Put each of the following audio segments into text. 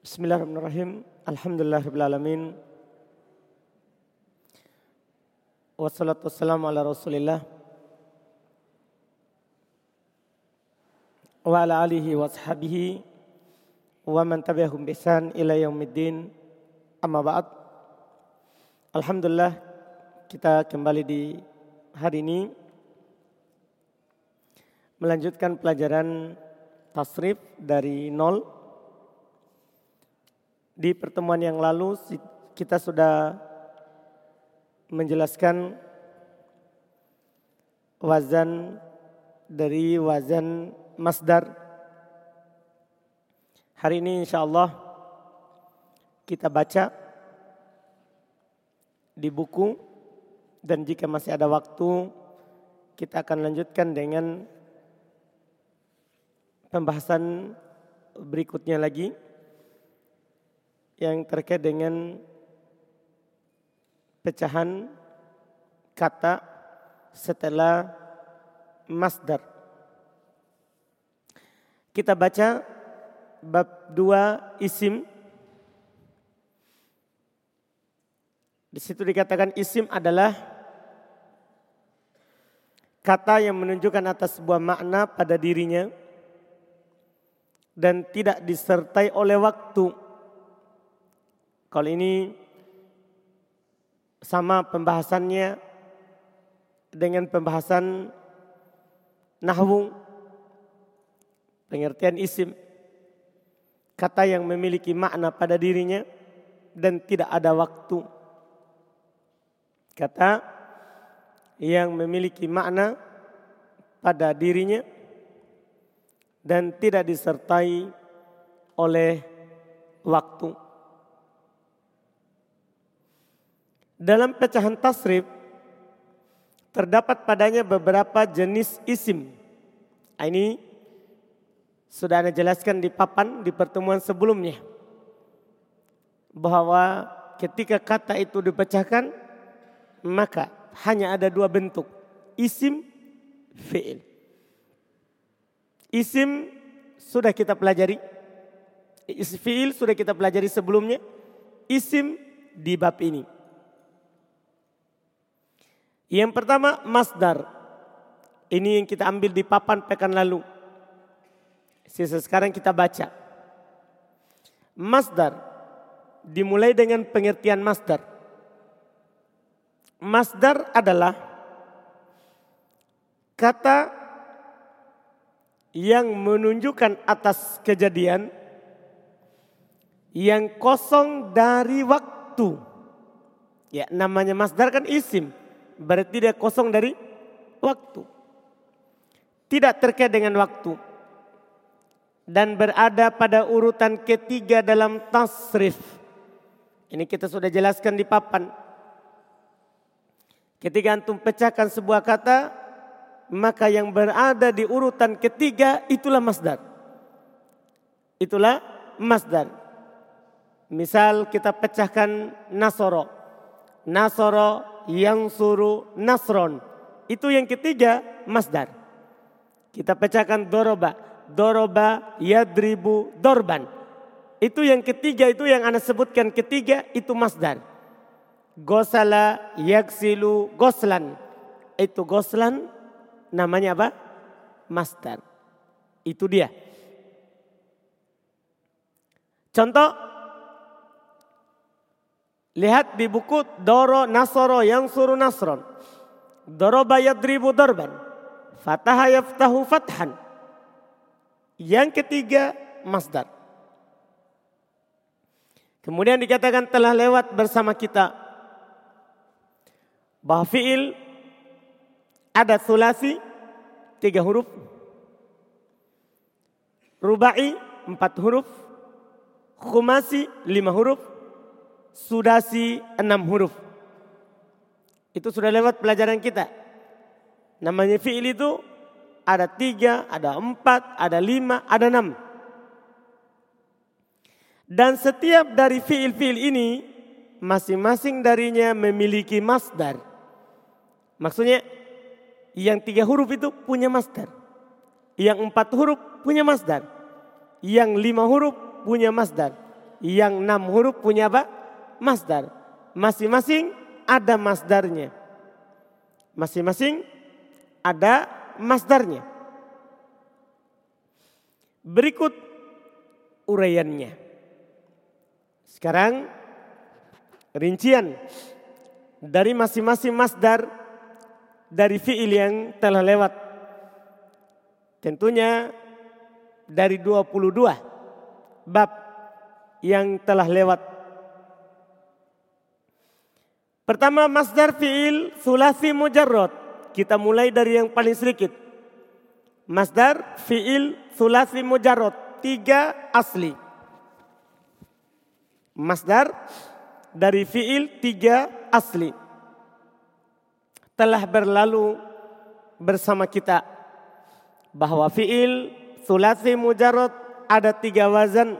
Bismillahirrahmanirrahim. Alhamdulillahirrahmanirrahim. Wassalatu wassalamu ala rasulillah. Wa ala alihi wa sahabihi. Wa man tabi'ahum bisan ila yaumiddin. Amma ba'd. Alhamdulillah kita kembali di hari ini melanjutkan pelajaran tasrif dari nol. Di pertemuan yang lalu kita sudah menjelaskan wazan dari wazan masdar. Hari ini insya Allah kita baca di buku dan jika masih ada waktu kita akan lanjutkan dengan pembahasan berikutnya lagi yang terkait dengan pecahan kata setelah masdar. Kita baca bab dua isim Di situ dikatakan isim adalah kata yang menunjukkan atas sebuah makna pada dirinya dan tidak disertai oleh waktu. Kalau ini sama pembahasannya dengan pembahasan nahwu pengertian isim kata yang memiliki makna pada dirinya dan tidak ada waktu kata yang memiliki makna pada dirinya dan tidak disertai oleh waktu. Dalam pecahan tasrif terdapat padanya beberapa jenis isim. Nah, ini sudah Anda jelaskan di papan di pertemuan sebelumnya. Bahwa ketika kata itu dipecahkan maka hanya ada dua bentuk. Isim, fi'il. Isim sudah kita pelajari. Fi'il sudah kita pelajari sebelumnya. Isim di bab ini. Yang pertama masdar. Ini yang kita ambil di papan pekan lalu. Sisa sekarang kita baca. Masdar dimulai dengan pengertian masdar. Masdar adalah kata yang menunjukkan atas kejadian yang kosong dari waktu. Ya, namanya masdar kan isim, berarti dia kosong dari waktu. Tidak terkait dengan waktu. Dan berada pada urutan ketiga dalam tasrif. Ini kita sudah jelaskan di papan. Ketika antum pecahkan sebuah kata, maka yang berada di urutan ketiga itulah masdar. Itulah masdar. Misal kita pecahkan nasoro. Nasoro yang suruh nasron. Itu yang ketiga masdar. Kita pecahkan doroba. Doroba yadribu dorban. Itu yang ketiga itu yang anda sebutkan ketiga itu masdar. Gosala yaksilu goslan. Itu goslan namanya apa? Masdar. Itu dia. Contoh. Lihat di buku Doro Nasoro yang suruh Nasron. Doroba yadribu dorban. Fataha yaftahu fathan. Yang ketiga masdar. Kemudian dikatakan telah lewat bersama kita bahwa fiil ada sulasi tiga huruf, rubai empat huruf, khumasi lima huruf, sudasi enam huruf. Itu sudah lewat pelajaran kita. Namanya fiil itu ada tiga, ada empat, ada lima, ada enam. Dan setiap dari fiil-fiil ini masing-masing darinya memiliki masdar. Maksudnya yang tiga huruf itu punya masdar. Yang empat huruf punya masdar. Yang lima huruf punya masdar. yang enam huruf punya apa? Masdar. Masing-masing ada masdarnya. Masing-masing ada masdarnya. Berikut uraiannya. Sekarang rincian dari masing-masing masdar dari fiil yang telah lewat. Tentunya dari 22 bab yang telah lewat. Pertama masdar fiil sulasi mujarrad. Kita mulai dari yang paling sedikit. Masdar fiil sulasi mujarrad. Tiga asli. Masdar dari fiil tiga asli. Telah berlalu bersama kita bahwa fiil sulasi mujarrad ada tiga wazan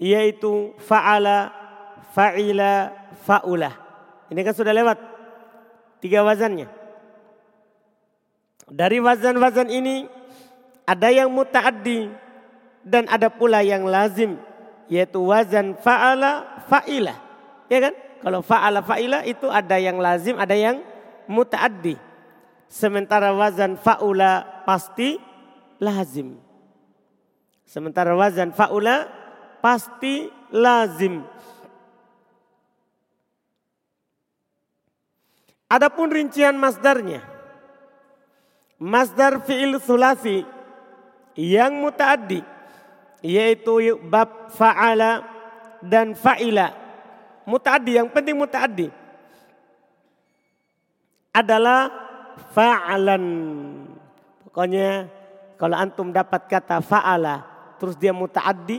yaitu fa'ala, fa'ila, fa'ulah. Ini kan sudah lewat tiga wazannya. Dari wazan-wazan ini ada yang muta'addi dan ada pula yang lazim yaitu wazan fa'ala, fa'ilah. Ya kan? Kalau fa'ala, fa'ilah itu ada yang lazim, ada yang muta'addi. Sementara wazan fa'ula pasti lazim. Sementara wazan fa'ula pasti lazim. Adapun rincian masdarnya. Masdar fi'il sulasi yang mutaaddi yaitu bab fa'ala dan fa'ila. Mutaaddi yang penting mutaaddi adalah fa'alan. Pokoknya kalau antum dapat kata fa'ala terus dia mutaaddi,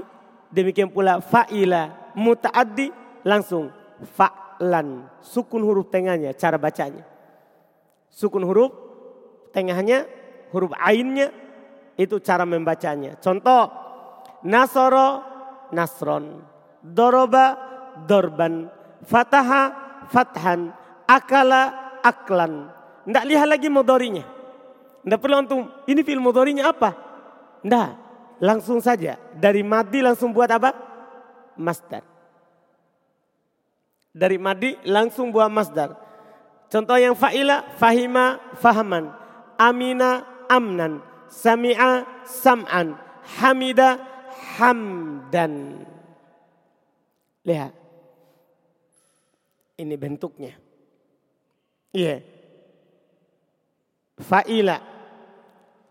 demikian pula fa'ila mutaaddi langsung fa'lan. Sukun huruf tengahnya cara bacanya. Sukun huruf tengahnya huruf ainnya itu cara membacanya. Contoh nasoro nasron, doroba dorban, fataha fathan, akala aklan. Tidak lihat lagi modorinya. Tidak perlu antum, ini film mudhari'nya apa? Tidak, langsung saja. Dari madi langsung buat apa? Masdar. Dari madi langsung buat masdar. Contoh yang fa'ila, fahima, fahaman. Amina, amnan. Sami'a, sam'an. Hamida, hamdan. Lihat. Ini bentuknya. Iya. Yeah. Fa'ila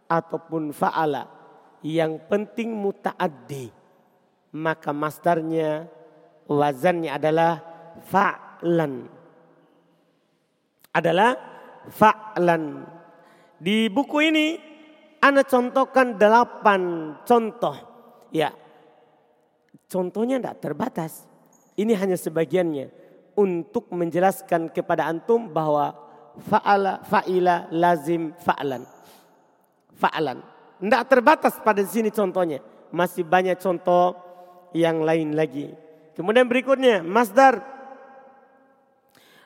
ataupun fa'ala yang penting muta'addi maka masdarnya wazannya adalah fa'lan adalah fa'lan di buku ini Anda contohkan delapan contoh ya contohnya tidak terbatas ini hanya sebagiannya untuk menjelaskan kepada antum bahwa fa'ala, fa'ila, lazim, fa'lan. Fa'lan. Tidak terbatas pada sini contohnya. Masih banyak contoh yang lain lagi. Kemudian berikutnya, masdar.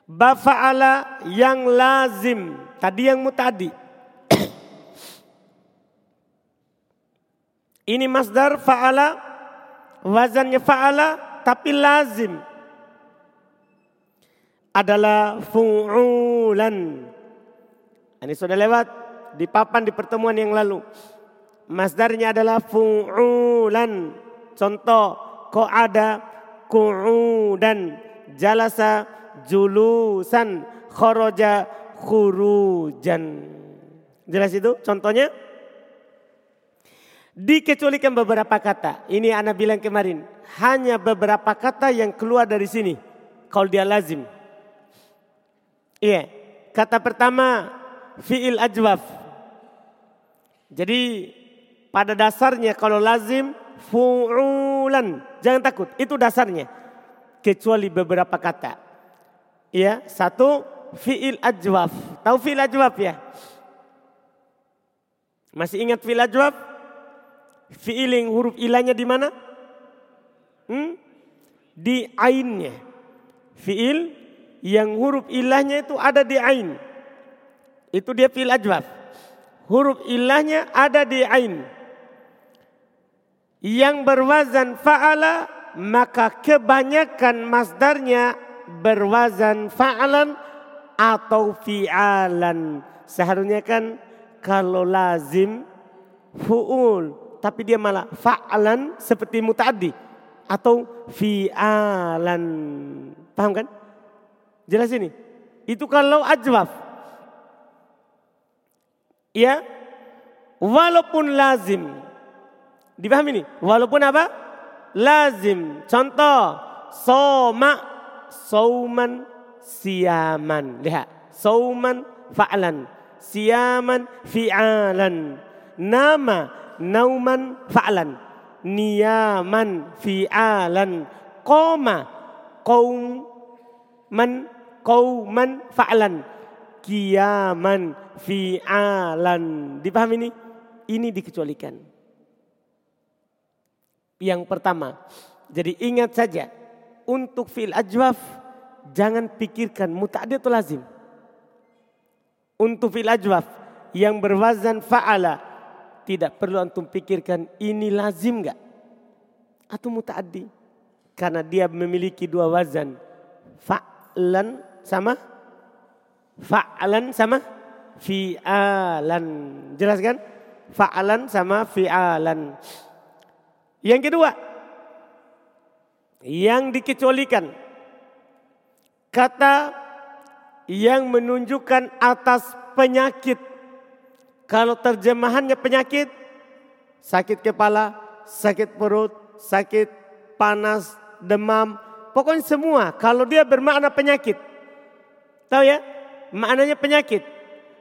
Bafa'ala yang lazim. Tadi yang mutadi. Ini masdar fa'ala. Wazannya fa'ala tapi lazim adalah fu'ulan. Ini sudah lewat di papan di pertemuan yang lalu. Masdarnya adalah fu'ulan. Contoh, ko ada ku'udan, jalasa julusan, khoroja khurujan. Jelas itu contohnya? Dikecualikan beberapa kata. Ini anak bilang kemarin. Hanya beberapa kata yang keluar dari sini. Kalau dia lazim. Iya. Kata pertama fiil ajwaf. Jadi pada dasarnya kalau lazim fu'ulan. Jangan takut, itu dasarnya. Kecuali beberapa kata. Iya, satu fiil ajwaf. Tahu fiil ajwaf ya? Masih ingat fiil ajwaf? Fiil yang huruf ilahnya di mana? Hmm? Di ainnya. Fiil yang huruf ilahnya itu ada di ain. Itu dia fil ajwaf. Huruf ilahnya ada di ain. Yang berwazan fa'ala maka kebanyakan masdarnya berwazan fa'alan atau fi'alan. Seharusnya kan kalau lazim fu'ul. Tapi dia malah fa'alan seperti muta'addi. Atau fi'alan. Paham kan? Jelas ini. Itu kalau ajwaf. Ya. Walaupun lazim. Dipahami ini? Walaupun apa? Lazim. Contoh. Soma. Sauman. Siaman. Lihat. Sauman. Fa'lan. Siaman. Fi'alan. Nama. Nauman. Fa'lan. Niyaman. Fi'alan. Qoma. Qaum. Man qauman fa'lan. Kiaman fi'alan. Dipahami ini? Ini dikecualikan. Yang pertama. Jadi ingat saja. Untuk fi'il ajwaf. Jangan pikirkan muta'addi atau lazim. Untuk fi'il ajwaf. Yang berwazan fa'ala. Tidak perlu antum pikirkan ini lazim enggak? Atau muta'addi. Karena dia memiliki dua wazan. Fa'lan sama fa'alan sama fi'alan. Jelas kan? Fa'alan sama fi'alan. Yang kedua, yang dikecualikan kata yang menunjukkan atas penyakit. Kalau terjemahannya penyakit, sakit kepala, sakit perut, sakit panas, demam, pokoknya semua. Kalau dia bermakna penyakit, Tahu ya? Maknanya penyakit.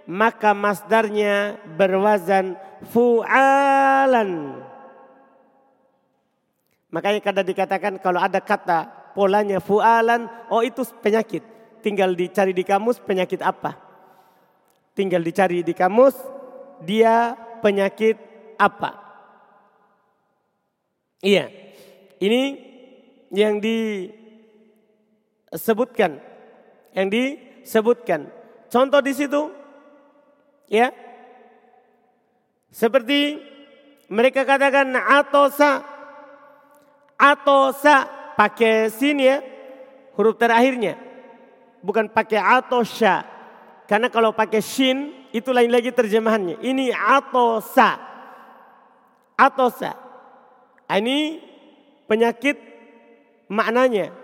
Maka masdarnya berwazan fu'alan. Makanya kadang dikatakan kalau ada kata polanya fu'alan, oh itu penyakit. Tinggal dicari di kamus penyakit apa. Tinggal dicari di kamus dia penyakit apa. Iya. Ini yang disebutkan. Yang di sebutkan. Contoh di situ ya. Seperti mereka katakan atosa atosa pakai sin ya huruf terakhirnya bukan pakai atosha karena kalau pakai shin itu lain lagi terjemahannya ini atosa atosa ini penyakit maknanya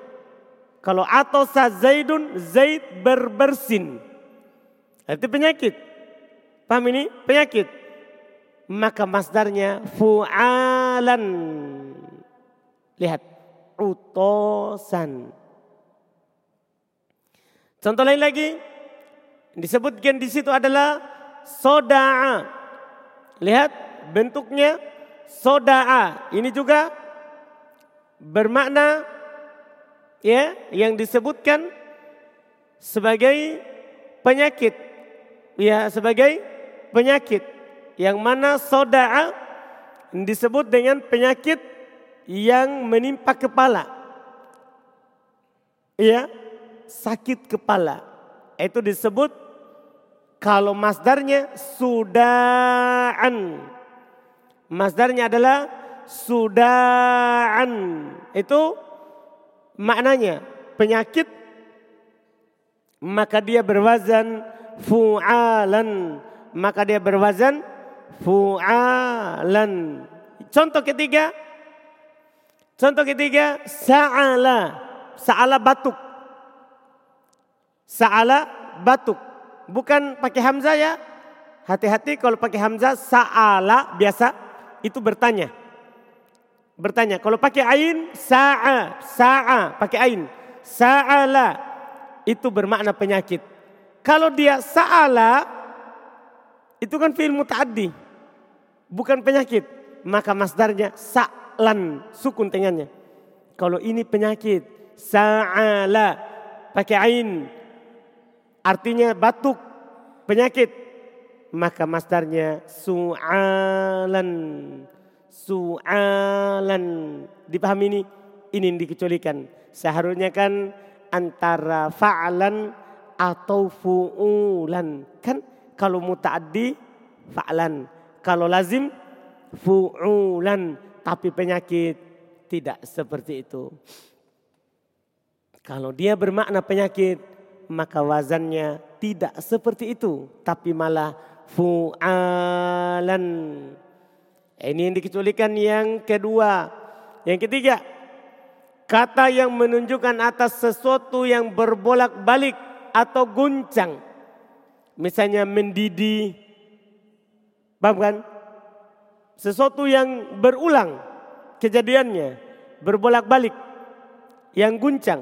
kalau atau zaidun, zaid berbersin. Itu penyakit. Paham ini? Penyakit. Maka masdarnya fu'alan. Lihat. Utosan. Contoh lain lagi. Disebutkan di situ adalah soda'a. Lihat bentuknya soda'a. Ini juga bermakna ya yang disebutkan sebagai penyakit ya sebagai penyakit yang mana soda'a disebut dengan penyakit yang menimpa kepala. Ya sakit kepala. Itu disebut kalau masdarnya sudaan. Masdarnya adalah sudaan. Itu maknanya penyakit maka dia berwazan fu'alan. Maka dia berwazan fu'alan. Contoh ketiga contoh ketiga sa'ala sa'ala batuk sa'ala batuk bukan pakai hamzah ya hati-hati kalau pakai hamzah sa'ala biasa itu bertanya bertanya. Kalau pakai ain, sa'a, sa'a, pakai ain. Sa'ala, itu bermakna penyakit. Kalau dia sa'ala, itu kan fi'il muta'addi. Bukan penyakit. Maka masdarnya sa'lan, sukun tengahnya. Kalau ini penyakit, sa'ala, pakai ain. Artinya batuk, penyakit. Maka masdarnya su'alan su'alan. Dipahami ini? Ini dikecualikan. Seharusnya kan antara fa'alan atau fu'ulan. Kan kalau muta'addi fa'alan. Kalau lazim fu'ulan. Tapi penyakit tidak seperti itu. Kalau dia bermakna penyakit, maka wazannya tidak seperti itu, tapi malah fu'alan. Ini yang dikecualikan yang kedua. Yang ketiga, kata yang menunjukkan atas sesuatu yang berbolak-balik atau guncang. Misalnya mendidih, paham kan? Sesuatu yang berulang kejadiannya, berbolak-balik, yang guncang.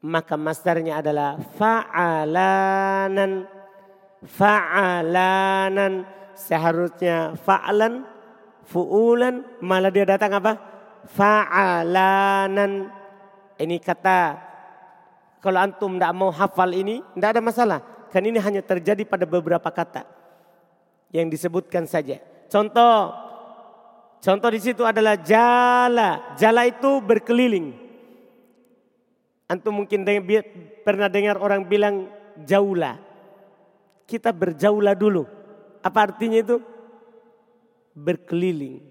Maka masdarnya adalah fa'alanan. Fa'alanan. Seharusnya fa'alan, fu'ulan, malah dia datang apa? Fa'alanan. Ini kata kalau antum tidak mau hafal ini, tidak ada masalah. Kan ini hanya terjadi pada beberapa kata yang disebutkan saja. Contoh, contoh di situ adalah jala. Jala itu berkeliling. Antum mungkin pernah dengar orang bilang jaulah. Kita berjaulah dulu. Apa artinya itu? Berkeliling.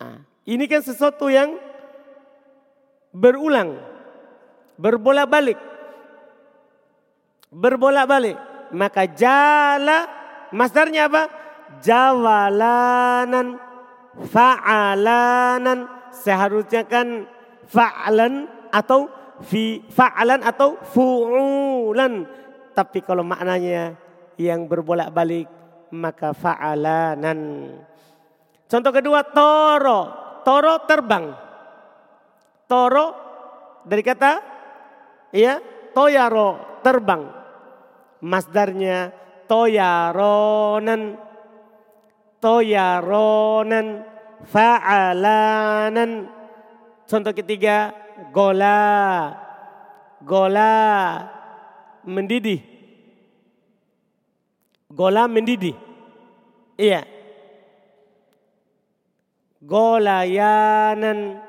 Nah, ini kan sesuatu yang berulang, berbolak-balik berbolak-balik. Maka jala masdarnya apa? Jawalanan, fa'alanan. Seharusnya kan fa'alan atau fi fa'alan atau fu'ulan. Tapi kalau maknanya yang berbolak-balik maka fa'alanan. Contoh kedua toro. Toro terbang. Toro dari kata ya toyaro terbang masdarnya toyaronan. Toyaronan. Fa'alanan. Contoh ketiga gola. Gola mendidih. Gola mendidih. Iya. Golayanan.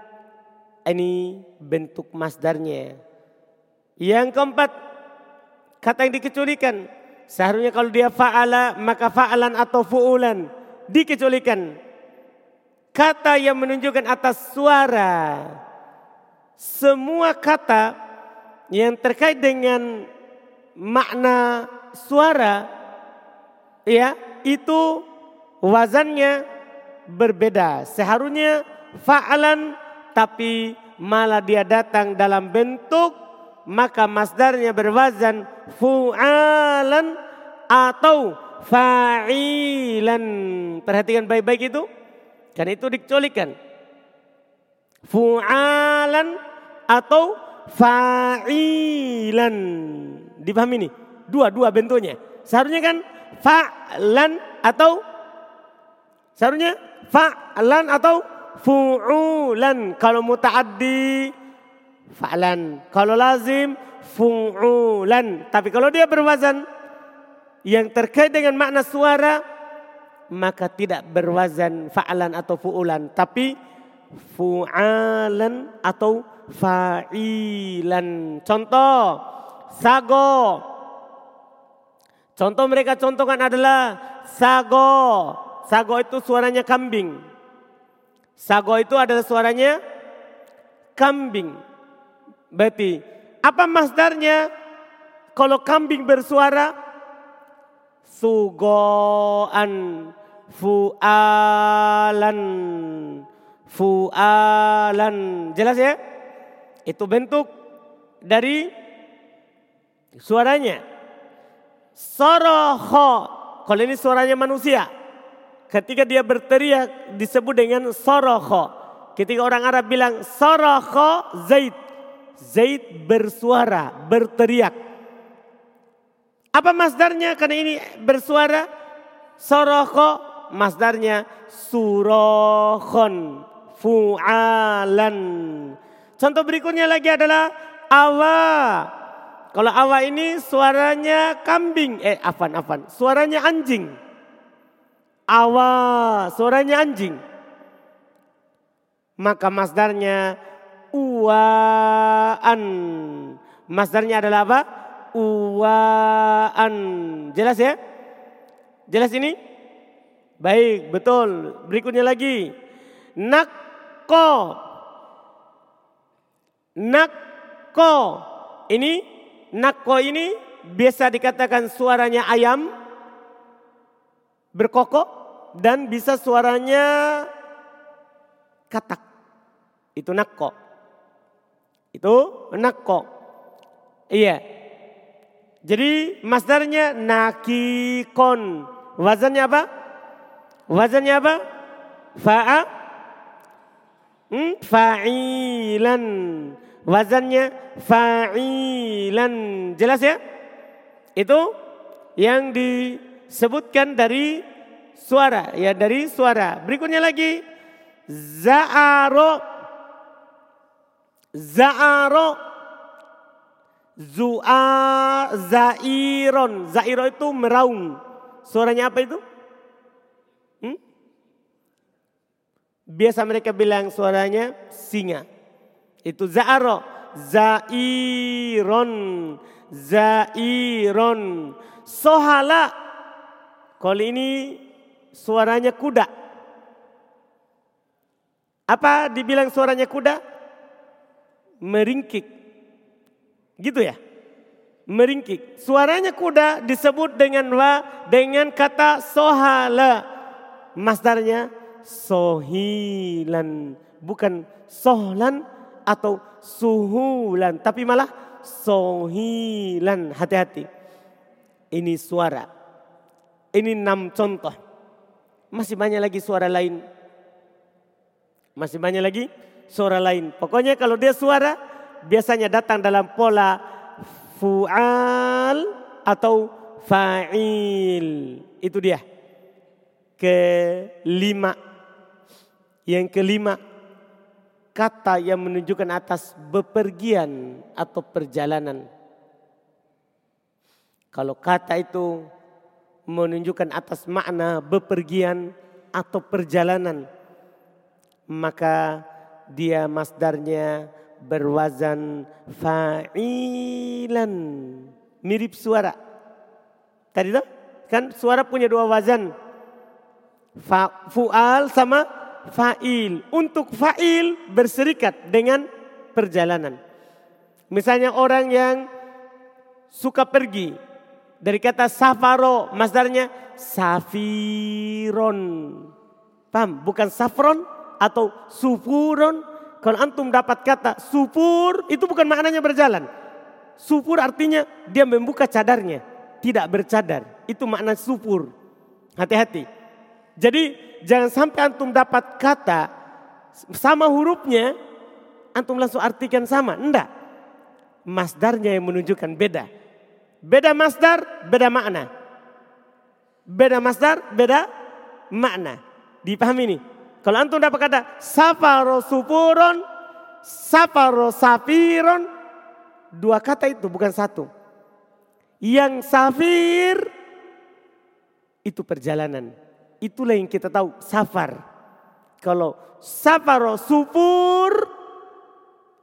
Ini bentuk masdarnya. Yang keempat Kata yang dikecualikan. Seharusnya kalau dia fa'ala maka fa'alan atau fu'ulan. Dikecualikan. Kata yang menunjukkan atas suara. Semua kata yang terkait dengan makna suara ya itu wazannya berbeda. Seharusnya fa'alan tapi malah dia datang dalam bentuk maka masdarnya berwazan fu'alan atau fa'ilan. Perhatikan baik-baik itu. Kan itu dikecualikan. Fu'alan atau fa'ilan. Dipahami ini? Dua-dua bentuknya. Seharusnya kan fa'lan atau seharusnya fa'lan atau fu'ulan. Kalau muta'addi fa'lan. Kalau lazim fu'ulan. Tapi kalau dia berwazan yang terkait dengan makna suara maka tidak berwazan fa'lan atau fu'ulan tapi fu'alan atau fa'ilan. Contoh sago. Contoh mereka contohkan adalah sago. Sago itu suaranya kambing. Sago itu adalah suaranya kambing. Berarti apa masdarnya? Kalau kambing bersuara sugoan fualan fualan jelas ya? Itu bentuk dari suaranya. Soroho kalau ini suaranya manusia. Ketika dia berteriak disebut dengan soroho. Ketika orang Arab bilang soroho zaid Zaid bersuara, berteriak. Apa masdarnya? Karena ini bersuara. Soroko masdarnya surohon fu'alan. Contoh berikutnya lagi adalah awa. Kalau awa ini suaranya kambing. Eh afan afan. Suaranya anjing. Awa suaranya anjing. Maka masdarnya uwaan. Masdarnya adalah apa? Uwaan. Jelas ya? Jelas ini? Baik, betul. Berikutnya lagi. Nak Nakko. Nakko. Ini nakko ini biasa dikatakan suaranya ayam berkokok dan bisa suaranya katak. Itu nakko. Itu nakko. Iya. Jadi masdarnya nakikon. Wazannya apa? Wazannya apa? Fa'a hmm? fa'ilan. Wazannya fa'ilan. Jelas ya? Itu yang disebutkan dari suara. Ya dari suara. Berikutnya lagi. Za'aro. Za'aro. Zu'a zairon. Zairo itu meraung. Suaranya apa itu? Hmm? Biasa mereka bilang suaranya singa. Itu za'aro. Zairon. Zairon. Sohala. Kalau ini suaranya kuda. Apa dibilang suaranya kuda? Meringkik. Gitu ya? Meringkik. Suaranya kuda disebut dengan wa dengan kata sohala. Masdarnya sohilan. Bukan sohlan atau suhulan. Tapi malah sohilan. Hati-hati. Ini suara. Ini enam contoh. Masih banyak lagi suara lain. Masih banyak lagi suara lain. Pokoknya kalau dia suara biasanya datang dalam pola fu'al atau fa'il. Itu dia. Kelima. Yang kelima. Kata yang menunjukkan atas bepergian atau perjalanan. Kalau kata itu menunjukkan atas makna bepergian atau perjalanan. Maka dia masdarnya berwazan fa'ilan. Mirip suara. Tadi tuh kan suara punya dua wazan. Fa, fu'al sama fa'il. Untuk fa'il berserikat dengan perjalanan. Misalnya orang yang suka pergi. Dari kata safaro, masdarnya safiron. Paham? Bukan safron atau sufuron kalau antum dapat kata supur itu bukan maknanya berjalan. Supur artinya dia membuka cadarnya. Tidak bercadar. Itu makna supur. Hati-hati. Jadi jangan sampai antum dapat kata sama hurufnya. Antum langsung artikan sama. Enggak. Masdarnya yang menunjukkan beda. Beda masdar, beda makna. Beda masdar, beda makna. Dipahami nih? Kalau antum dapat kata safaro supuron, safaro safiron, dua kata itu bukan satu. Yang safir itu perjalanan. Itulah yang kita tahu safar. Kalau safaro supur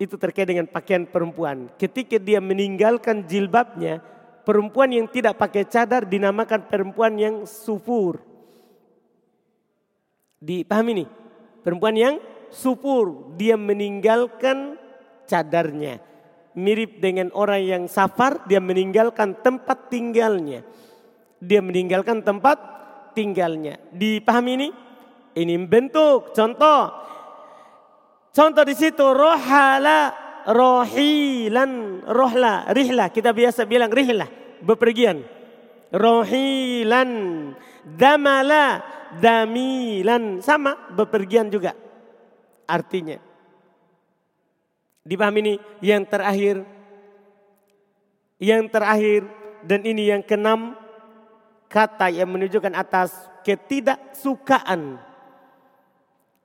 itu terkait dengan pakaian perempuan. Ketika dia meninggalkan jilbabnya, perempuan yang tidak pakai cadar dinamakan perempuan yang sufur. Dipahami nih? Perempuan yang supur, dia meninggalkan cadarnya. Mirip dengan orang yang safar, dia meninggalkan tempat tinggalnya. Dia meninggalkan tempat tinggalnya. Dipahami ini? Ini bentuk, contoh. Contoh di situ rohala, rohilan, rohla, rihla. Kita biasa bilang rihla, bepergian. Rohilan, damala, damilan sama bepergian juga artinya. Dipahami ini yang terakhir yang terakhir dan ini yang keenam kata yang menunjukkan atas ketidaksukaan.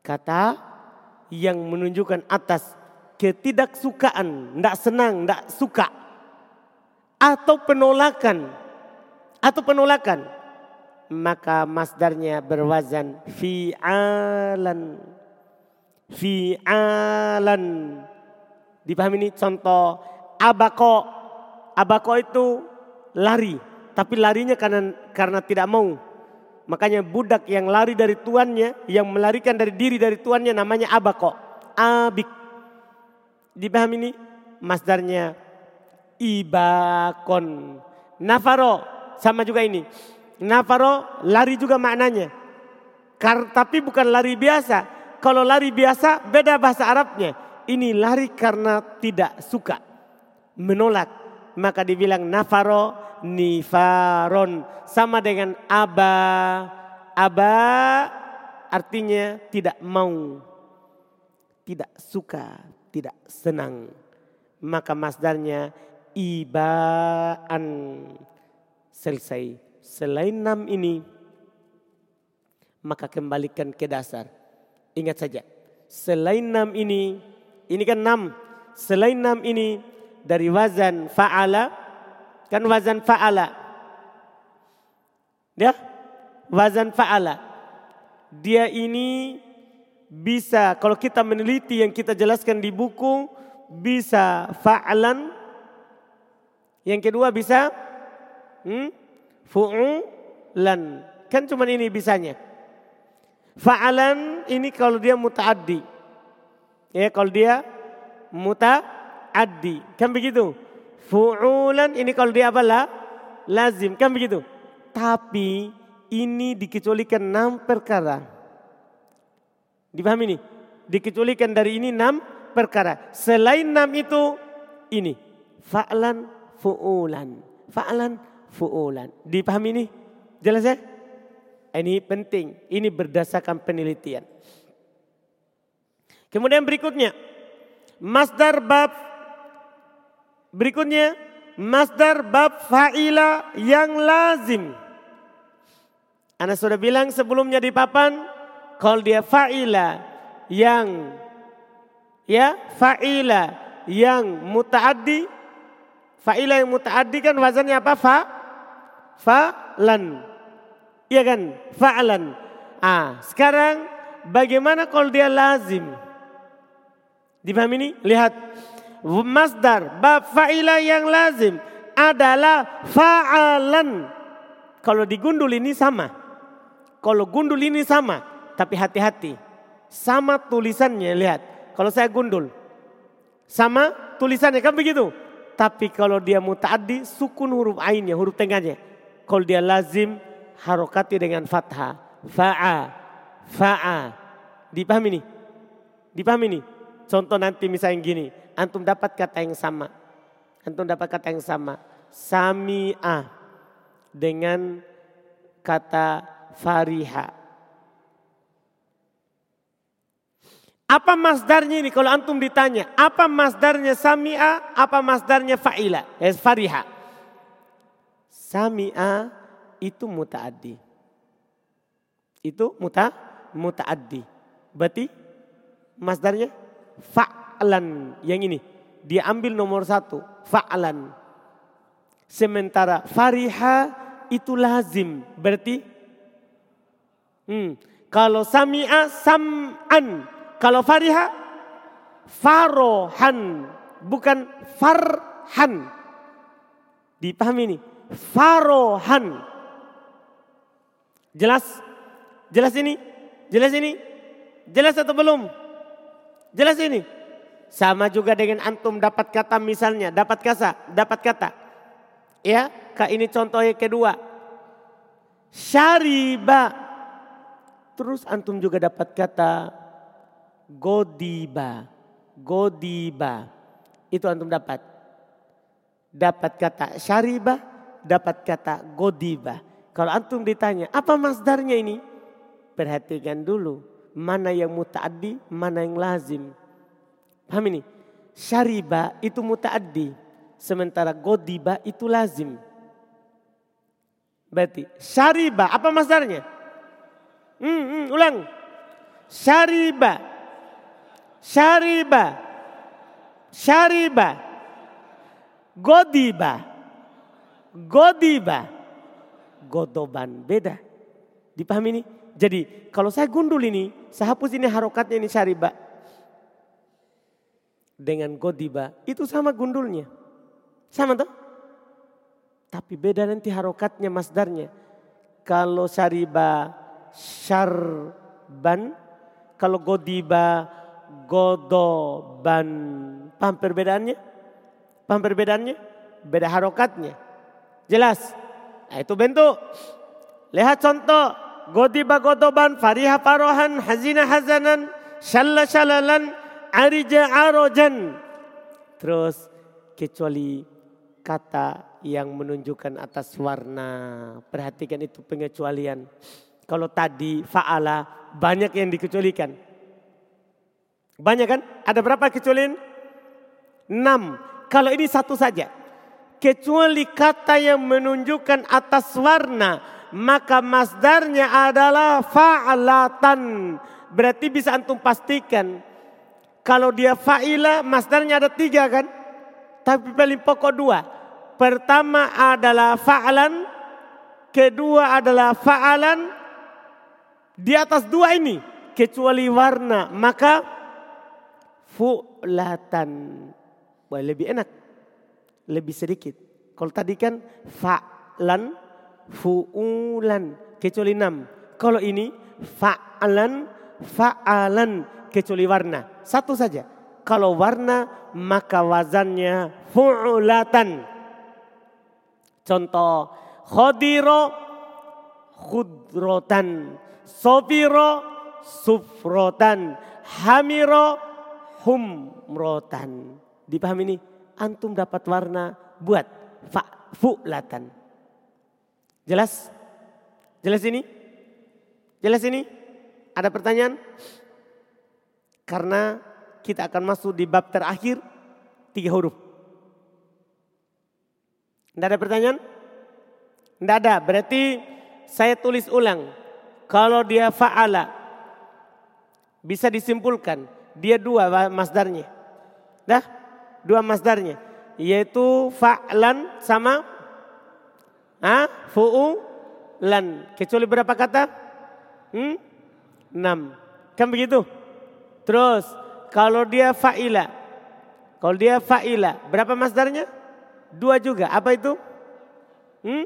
Kata yang menunjukkan atas ketidaksukaan, tidak senang, tidak suka. Atau penolakan. Atau penolakan maka masdarnya berwazan fi'alan. Fi'alan. Dipahami ini contoh abako. Abako itu lari. Tapi larinya karena, karena tidak mau. Makanya budak yang lari dari tuannya, yang melarikan dari diri dari tuannya namanya abako. abik. Dipahami ini? Masdarnya ibakon. Nafaro sama juga ini. Nafaro lari juga maknanya. Kar, tapi bukan lari biasa. Kalau lari biasa beda bahasa Arabnya. Ini lari karena tidak suka. Menolak. Maka dibilang nafaro nifaron. Sama dengan aba. Aba artinya tidak mau. Tidak suka. Tidak senang. Maka masdarnya ibaan. Selesai. Selain enam ini maka kembalikan ke dasar. Ingat saja, selain enam ini, ini kan enam. Selain enam ini dari wazan fa'ala, kan wazan fa'ala. Ya, wazan fa'ala. Dia ini bisa, kalau kita meneliti yang kita jelaskan di buku, bisa fa'alan. Yang kedua bisa hmm, fu'ulan. Kan cuma ini bisanya. Fa'alan ini kalau dia mutaaddi. Ya kalau dia mutaaddi. Kan begitu. Fu'ulan ini kalau dia apa lah? Lazim. Kan begitu. Tapi ini dikecualikan enam perkara. Dipahami ini? Dikecualikan dari ini enam perkara. Selain enam itu ini. Fa'lan fu'ulan. Fa'lan fu'ulan. Dipahami ini? Jelas ya? Ini penting, ini berdasarkan penelitian. Kemudian berikutnya, masdar bab berikutnya masdar bab fa'ila yang lazim. Anda sudah bilang sebelumnya di papan, kalau dia fa'ila yang ya fa'ila yang mutaaddi, fa'ila yang mutaaddi kan wazannya apa? Fa fa'lan. Iya kan? Fa'alan. Ah, sekarang bagaimana kalau dia lazim? Dipahami ini? Lihat. Masdar, bab fa'ila yang lazim adalah fa'alan. Kalau digundul ini sama. Kalau gundul ini sama. Tapi hati-hati. Sama tulisannya, lihat. Kalau saya gundul. Sama tulisannya, kan begitu? Tapi kalau dia muta'addi, sukun huruf ainnya, huruf tengahnya. Kalau dia lazim, harokati dengan fathah. Fa'a. Fa'a. Dipahami nih? Dipahami nih? Contoh nanti misalnya gini. Antum dapat kata yang sama. Antum dapat kata yang sama. Sami'a. Dengan kata fariha. Apa masdarnya ini kalau antum ditanya? Apa masdarnya sami'a? Apa masdarnya fa'ila? Eh, fariha. Sami'a itu mutaaddi. Itu muta mutaaddi. Berarti masdarnya fa'lan yang ini. Dia ambil nomor satu, fa'lan. Sementara fariha itu lazim. Berarti hmm, kalau sami'a sam'an. Kalau fariha farohan. Bukan farhan. Dipahami ini? Farohan. Jelas? Jelas ini? Jelas ini? Jelas atau belum? Jelas ini? Sama juga dengan antum dapat kata misalnya, dapat kata, dapat kata. Ya, kak ini contoh yang kedua. Syariba. Terus antum juga dapat kata godiba. Godiba. Itu antum dapat. Dapat kata syariba, dapat kata godiba. Kalau antum ditanya, apa masdarnya ini? Perhatikan dulu, mana yang mutaaddi, mana yang lazim. Paham ini? Syariba itu mutaaddi, sementara godiba itu lazim. Berarti syariba apa masdarnya? Hmm, hmm, ulang. Syariba. Syariba. Syariba. Godiba. Godiba godoban. Beda. Dipahami ini? Jadi kalau saya gundul ini, saya hapus ini harokatnya ini syariba. Dengan godiba, itu sama gundulnya. Sama tuh? Tapi beda nanti harokatnya masdarnya. Kalau syariba syarban, kalau godiba godoban. Paham perbedaannya? Paham perbedaannya? Beda harokatnya. Jelas? Nah, itu bentuk. Lihat contoh. Godiba godoban, fariha farohan, hazina hazanan, syalla syalalan, arija arojan. Terus kecuali kata yang menunjukkan atas warna. Perhatikan itu pengecualian. Kalau tadi fa'ala banyak yang dikecualikan. Banyak kan? Ada berapa kecualian? Enam. Kalau ini satu saja. Kecuali kata yang menunjukkan atas warna. Maka masdarnya adalah fa'alatan. Berarti bisa antum pastikan. Kalau dia fa'ila masdarnya ada tiga kan? Tapi paling pokok dua Pertama adalah fa'alan, kedua adalah fa'alan. Di atas dua ini kecuali warna, maka fu'latan. Wah, lebih enak. Lebih sedikit. Kalau tadi kan fa'lan, fu'ulan. Kecuali enam. Kalau ini fa'alan, fa'alan. Kecuali warna. Satu saja. Kalau warna maka wazannya fu'ulatan. Contoh khodiro khudrotan, sofiro sufrotan, hamiro humrotan. Dipahami ini? Antum dapat warna buat fa fu'latan. Jelas? Jelas ini? Jelas ini? Ada pertanyaan? Karena kita akan masuk di bab terakhir tiga huruf. Tidak ada pertanyaan? Tidak ada. Berarti saya tulis ulang. Kalau dia fa'ala. Bisa disimpulkan. Dia dua masdarnya. Dah? Dua masdarnya. Yaitu fa'lan sama ah, fu'ulan. Kecuali berapa kata? Hmm? Enam. Kan begitu? Terus kalau dia fa'ila. Kalau dia fa'ila. Berapa masdarnya? Dua juga. Apa itu? Hmm?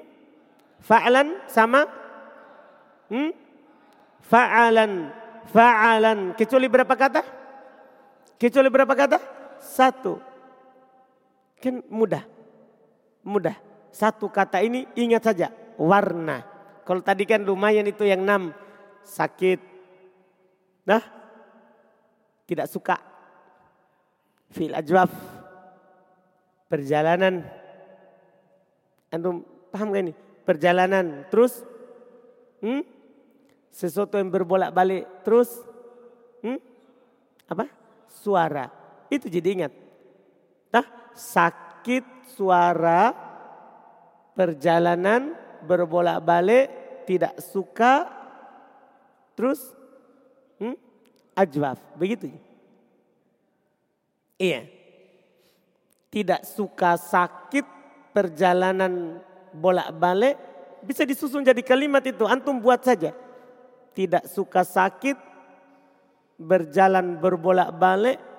Fa'alan sama? Hmm? Fa'alan. Fa'alan. Kecuali berapa kata? Kecuali berapa kata? Satu. Kan mudah. Mudah. Satu kata ini ingat saja. Warna. Kalau tadi kan lumayan itu yang enam. Sakit. Nah. Tidak suka. Fil ajwaf perjalanan. Antum paham gak ini? Perjalanan terus hmm? sesuatu yang berbolak-balik terus hmm? apa? Suara. Itu jadi ingat. Nah, sakit suara perjalanan berbolak-balik tidak suka terus hmm? ajwaf. Begitu. Iya. Tidak suka sakit perjalanan bolak-balik bisa disusun jadi kalimat itu antum buat saja. Tidak suka sakit berjalan berbolak-balik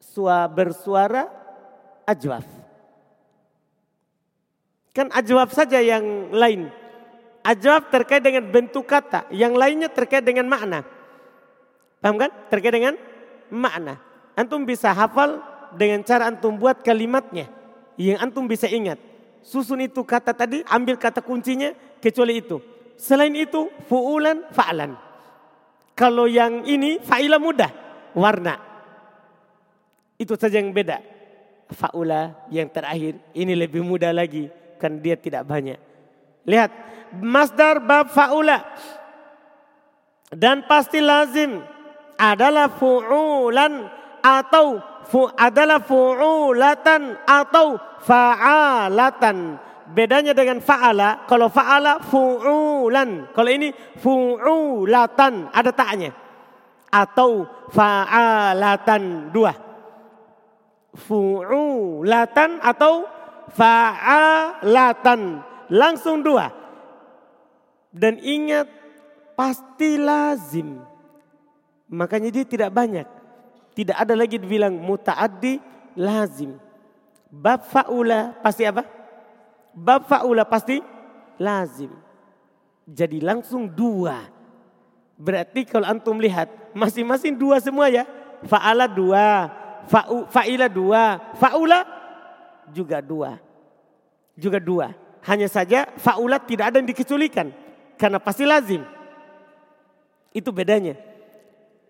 sua bersuara ajwaf kan ajwaf saja yang lain ajwaf terkait dengan bentuk kata yang lainnya terkait dengan makna paham kan terkait dengan makna antum bisa hafal dengan cara antum buat kalimatnya yang antum bisa ingat. Susun itu kata tadi, ambil kata kuncinya kecuali itu. Selain itu, fu'ulan, fa'lan. Kalau yang ini fa'ila mudah, warna. Itu saja yang beda. Fa'ula yang terakhir, ini lebih mudah lagi. Kan dia tidak banyak. Lihat, masdar bab fa'ula. Dan pasti lazim adalah fu'ulan atau fu adalah fu'ulatan atau fa'alatan. Bedanya dengan fa'ala, kalau fa'ala fu'ulan. Kalau ini fu'ulatan, ada taknya. Atau fa'alatan, dua. Fu'ulatan atau fa'alatan. Langsung dua. Dan ingat, pasti lazim. Makanya dia tidak banyak. Tidak ada lagi dibilang mutaaddi lazim. Bab faula pasti apa? Bab faula pasti lazim. Jadi langsung dua. Berarti kalau antum lihat masing-masing dua semua ya. Fa'ala dua, fa'u, fa'ila dua, fa'ula juga dua. Juga dua. Hanya saja fa'ula tidak ada yang dikecualikan. Karena pasti lazim. Itu bedanya.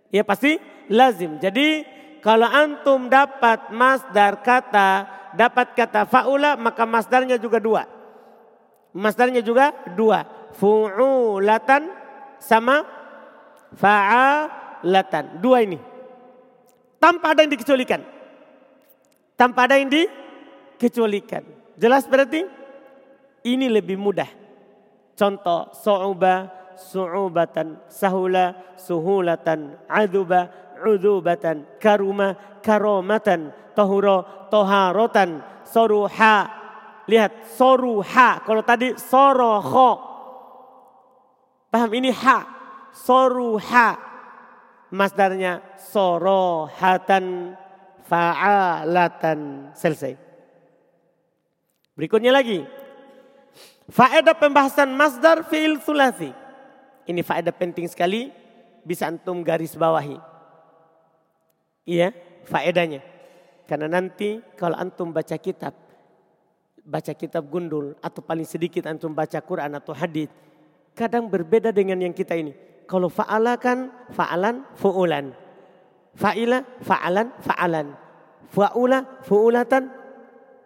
Ya pasti lazim. Jadi kalau antum dapat masdar kata, dapat kata fa'ula maka masdarnya juga dua. Masdarnya juga dua. Fu'ulatan sama fa'alatan. Dua ini. Tanpa ada yang dikecualikan. Tanpa ada yang dikecualikan. Jelas berarti? Ini lebih mudah. Contoh so'uba, su'ubatan, sahula, suhulatan, aduba, udubatan, karuma, karomatan, tohuro, toharotan, soruha. Lihat, soruha. Kalau tadi soroho. Paham ini ha soruha. Masdarnya sorohatan fa'alatan. Selesai. Berikutnya lagi. Faedah pembahasan masdar fi'il sulasi. Ini faedah penting sekali. Bisa antum garis bawahi. Iya, faedahnya. Karena nanti kalau antum baca kitab, baca kitab gundul atau paling sedikit antum baca Quran atau hadis, kadang berbeda dengan yang kita ini. Kalau fa'ala kan fa'alan fu'ulan. Fa'ila fa'alan fa'alan. Fa'ula fu'ulatan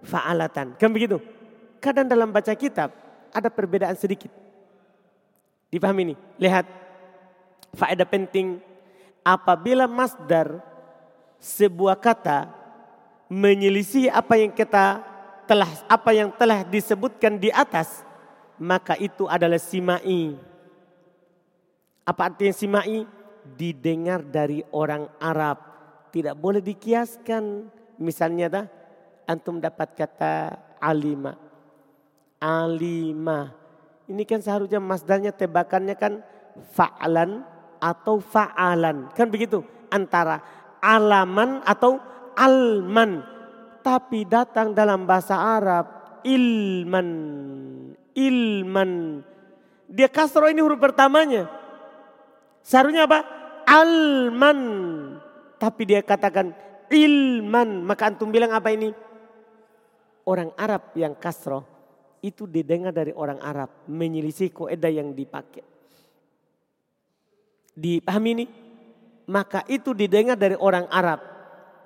fa'alatan. Kan begitu? Kadang dalam baca kitab ada perbedaan sedikit. Dipahami ini? Lihat. Faedah penting. Apabila masdar sebuah kata menyelisih apa yang kita telah apa yang telah disebutkan di atas, maka itu adalah simai apa artinya simai? Didengar dari orang Arab. Tidak boleh dikiaskan. Misalnya dah, antum dapat kata alima. Alima. Ini kan seharusnya masdarnya tebakannya kan fa'lan atau fa'alan. Kan begitu. Antara alaman atau alman. Tapi datang dalam bahasa Arab ilman. Ilman. Dia kasro ini huruf pertamanya. Seharusnya apa? Alman. Tapi dia katakan ilman. Maka antum bilang apa ini? Orang Arab yang kasroh itu didengar dari orang Arab. Menyelisih koedah yang dipakai. Dipahami ini? Maka itu didengar dari orang Arab.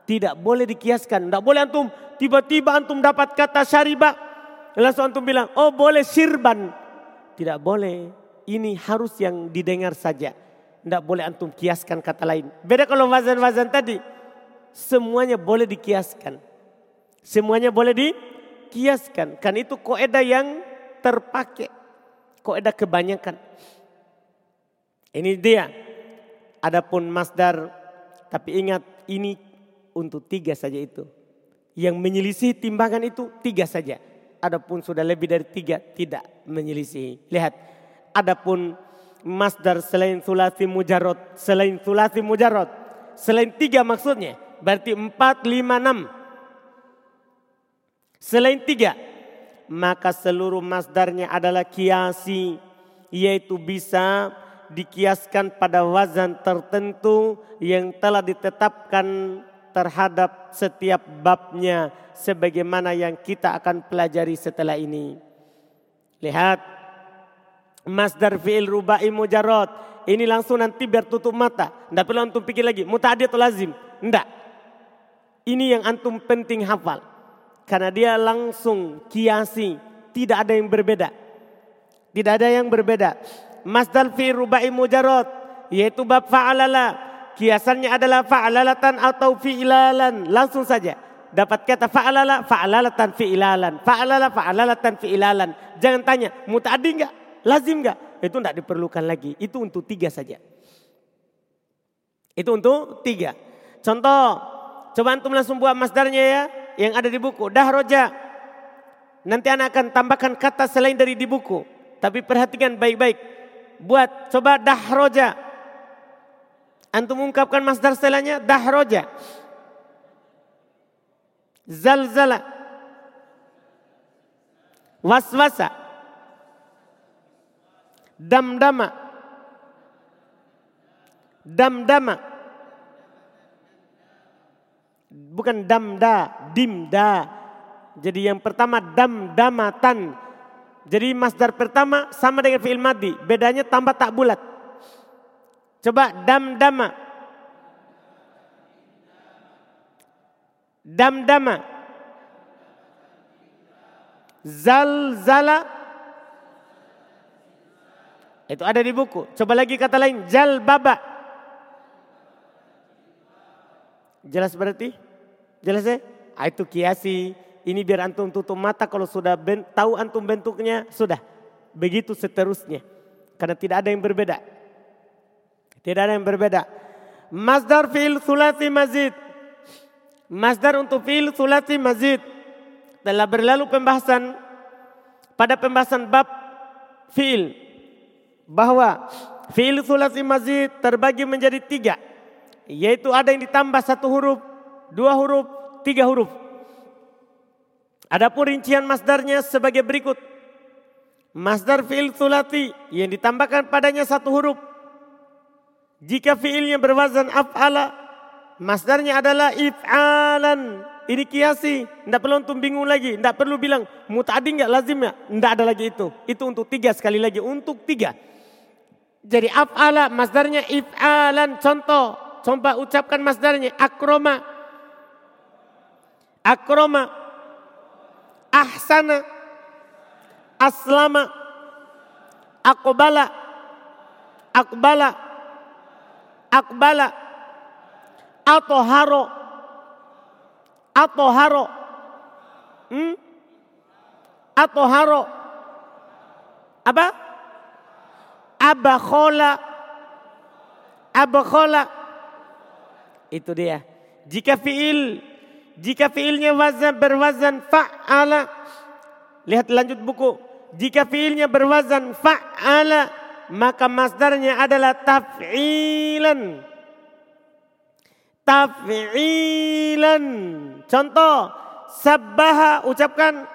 Tidak boleh dikiaskan. Tidak boleh antum tiba-tiba antum dapat kata syaribah. Langsung antum bilang, oh boleh sirban. Tidak boleh. Ini harus yang didengar saja. Tidak boleh antum kiaskan kata lain. Beda kalau wazan-wazan tadi. Semuanya boleh dikiaskan. Semuanya boleh dikiaskan. Kan itu koedah yang terpakai. Koedah kebanyakan. Ini dia. Adapun masdar. Tapi ingat ini untuk tiga saja itu. Yang menyelisih timbangan itu tiga saja. Adapun sudah lebih dari tiga tidak menyelisih. Lihat. Adapun masdar selain sulasi mujarot, selain sulasi mujarot, selain tiga maksudnya, berarti empat, lima, enam. Selain tiga, maka seluruh masdarnya adalah kiasi, yaitu bisa dikiaskan pada wazan tertentu yang telah ditetapkan terhadap setiap babnya sebagaimana yang kita akan pelajari setelah ini. Lihat Masdar fi'il rubai mujarrad. Ini langsung nanti biar tutup mata. Tidak perlu antum pikir lagi. Muta'adi atau lazim. Tidak. Ini yang antum penting hafal. Karena dia langsung kiasi. Tidak ada yang berbeda. Tidak ada yang berbeda. Masdar fi'il rubai mujarrad. Yaitu bab fa'alala. Kiasannya adalah fa'alalatan atau fi'ilalan. Langsung saja. Dapat kata fa'alala, fa'alalatan fi'ilalan. Fa'alala, fa'alalatan fi'ilalan. Jangan tanya, muta'adi enggak? Lazim gak? Itu tidak diperlukan lagi. Itu untuk tiga saja. Itu untuk tiga. Contoh, coba antum langsung buat masdarnya ya. Yang ada di buku. Dah roja. Nanti anak akan tambahkan kata selain dari di buku. Tapi perhatikan baik-baik. Buat coba dah roja. Antum ungkapkan masdar setelahnya dah roja. Zalzala. Waswasa damdama, Damdama. Bukan damda, dimda. Jadi yang pertama damdamatan. Jadi masdar pertama sama dengan fi'il madi. Bedanya tambah tak bulat. Coba damdama. Damdama. Zalzala. Itu ada di buku. Coba lagi kata lain. Jalbaba. Jelas berarti? Jelas ya? Ah, itu kiasi. Ini biar antum tutup mata kalau sudah ben, tahu antum bentuknya. Sudah. Begitu seterusnya. Karena tidak ada yang berbeda. Tidak ada yang berbeda. Masdar fi'il sulati mazid. Masdar untuk fi'il sulati mazid. Telah berlalu pembahasan pada pembahasan bab fi'il bahwa fi'il sulasi mazid terbagi menjadi tiga. Yaitu ada yang ditambah satu huruf, dua huruf, tiga huruf. Adapun rincian masdarnya sebagai berikut. Masdar fi'il sulati yang ditambahkan padanya satu huruf. Jika fi'ilnya berwazan af'ala, masdarnya adalah if'alan. Ini kiasi, tidak perlu untuk bingung lagi, tidak perlu bilang mutadi nggak lazim ya, tidak ada lagi itu. Itu untuk tiga sekali lagi, untuk tiga. Jadi af'ala masdarnya if'alan. Contoh, coba ucapkan masdarnya akroma. Akroma. Ahsana. Aslama. Akbala. Akbala. Akbala. Atoharo. Atoharo. Hmm? Atoharo. Apa? Abakhola abakhola itu dia. Jika fiil jika fiilnya wazan berwazan fa'ala. Lihat lanjut buku. Jika fiilnya berwazan fa'ala maka masdarnya adalah taf'ilan. Taf'ilan. Contoh sabbaha ucapkan.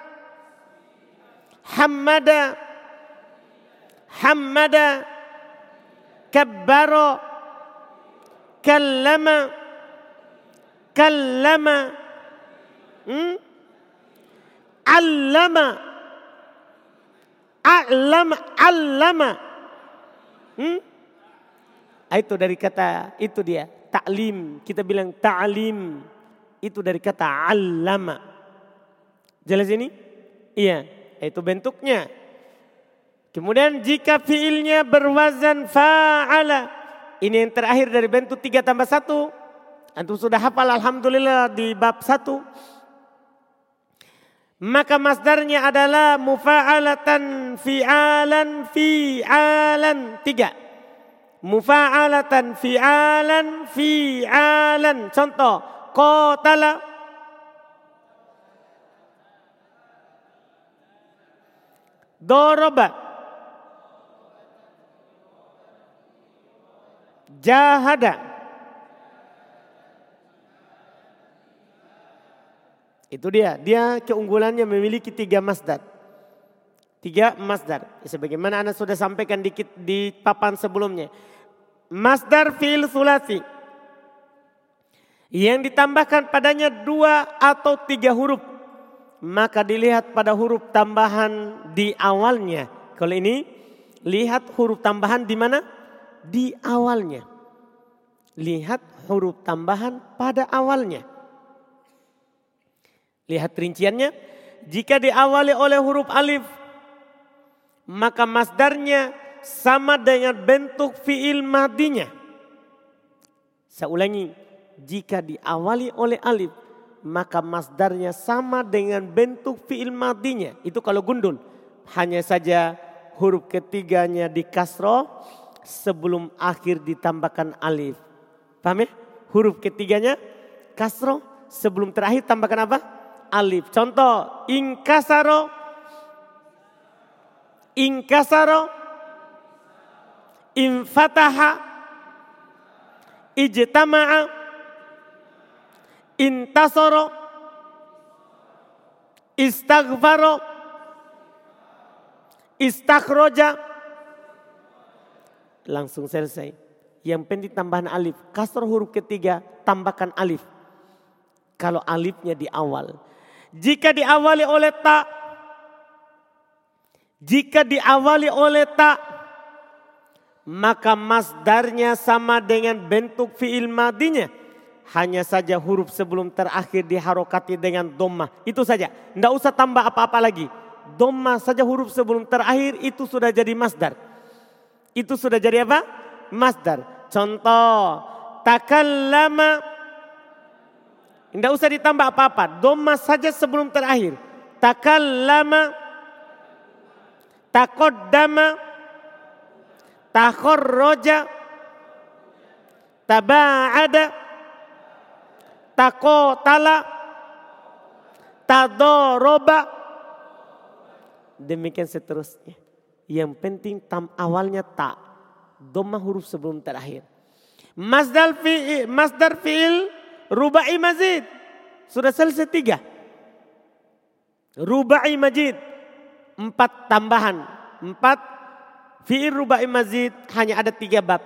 Hamada حمد كبر كلم كلم علم علم علم itu dari kata itu dia taklim kita bilang ta'lim itu dari kata allama jelas ini iya itu bentuknya Kemudian jika fiilnya berwazan fa'ala. Ini yang terakhir dari bentuk tiga tambah satu. Antum sudah hafal Alhamdulillah di bab satu. Maka masdarnya adalah mufa'alatan fi'alan fi'alan. Tiga. Mufa'alatan fi'alan fi'alan. Contoh. Qatala. Doroba. Jahada. Itu dia. Dia keunggulannya memiliki tiga masdar. Tiga masdar. Sebagaimana Anda sudah sampaikan dikit di papan sebelumnya. Masdar fil sulasi. Yang ditambahkan padanya dua atau tiga huruf. Maka dilihat pada huruf tambahan di awalnya. Kalau ini lihat huruf tambahan di mana? Di awalnya. Lihat huruf tambahan pada awalnya. Lihat rinciannya. Jika diawali oleh huruf alif. Maka masdarnya sama dengan bentuk fiil madinya. Saya ulangi. Jika diawali oleh alif. Maka masdarnya sama dengan bentuk fiil madinya. Itu kalau gundul. Hanya saja huruf ketiganya di kasroh sebelum akhir ditambahkan alif. Paham ya? Huruf ketiganya kasro. Sebelum terakhir tambahkan apa? Alif. Contoh. Ingkasaro. Ingkasaro. Infataha. Ijtama'a. Intasoro. Istaghfaro. Istakhroja. Langsung selesai. Yang penting tambahan alif. Kasroh huruf ketiga tambahkan alif. Kalau alifnya di awal. Jika diawali oleh tak. Jika diawali oleh tak. Maka masdarnya sama dengan bentuk fi'il madinya. Hanya saja huruf sebelum terakhir diharokati dengan domah. Itu saja. Tidak usah tambah apa-apa lagi. Domah saja huruf sebelum terakhir itu sudah jadi masdar. Itu sudah jadi apa? Masdar. Contoh. Takallama. Tidak usah ditambah apa-apa. Domah saja sebelum terakhir. Takallama. Takoddama. Takhorroja. Taba'ada takotala, tadoroba. Demikian seterusnya. Yang penting tam awalnya tak. Doma huruf sebelum terakhir. Masdar fi'il, masdar fi'il rubai mazid. Sudah selesai tiga. Rubai majid. Empat tambahan. Empat fi'il rubai mazid hanya ada tiga bab.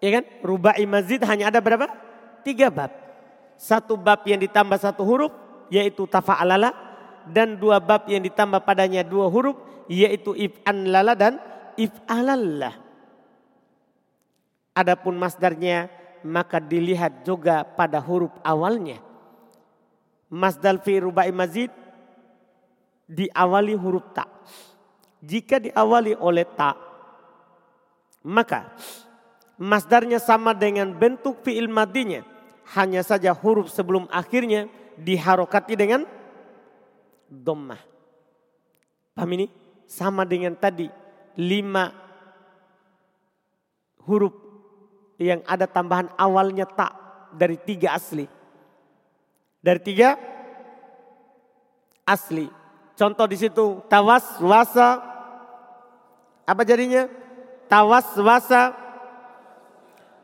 Ya kan? Rubai mazid hanya ada berapa? Tiga bab. Satu bab yang ditambah satu huruf yaitu tafa'alala dan dua bab yang ditambah padanya dua huruf yaitu if'an lala dan if'alallah. Adapun masdarnya maka dilihat juga pada huruf awalnya. Masdal fi rubai mazid diawali huruf ta. Jika diawali oleh ta maka masdarnya sama dengan bentuk fi'il madinya hanya saja huruf sebelum akhirnya diharokati dengan dommah. Paham ini? Sama dengan tadi lima huruf yang ada tambahan awalnya tak dari tiga asli. Dari tiga asli. Contoh di situ tawas wasa apa jadinya? Tawas wasa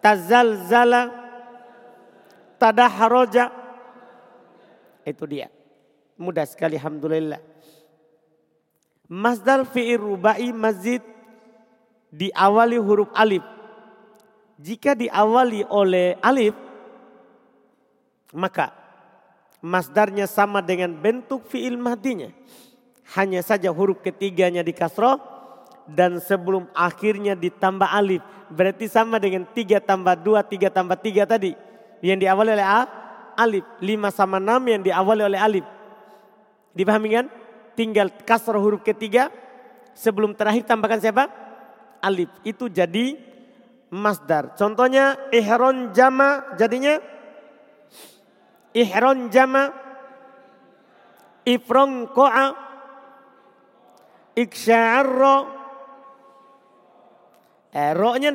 tazalzala tadahroja. Itu dia. Mudah sekali Alhamdulillah. Masdar fi'ir rubai mazid diawali huruf alif. Jika diawali oleh alif, maka masdarnya sama dengan bentuk fi'il mahdinya. Hanya saja huruf ketiganya di kasroh dan sebelum akhirnya ditambah alif. Berarti sama dengan tiga tambah dua, tiga tambah tiga tadi yang diawali oleh A, alif. lima sama enam yang diawali oleh alif. Dipahami kan? Tinggal kasar huruf ketiga. Sebelum terakhir tambahkan siapa? Alif. Itu jadi masdar. Contohnya ihron jama jadinya ihron jama ifron ko'a iksya'arro eh, ro-nya.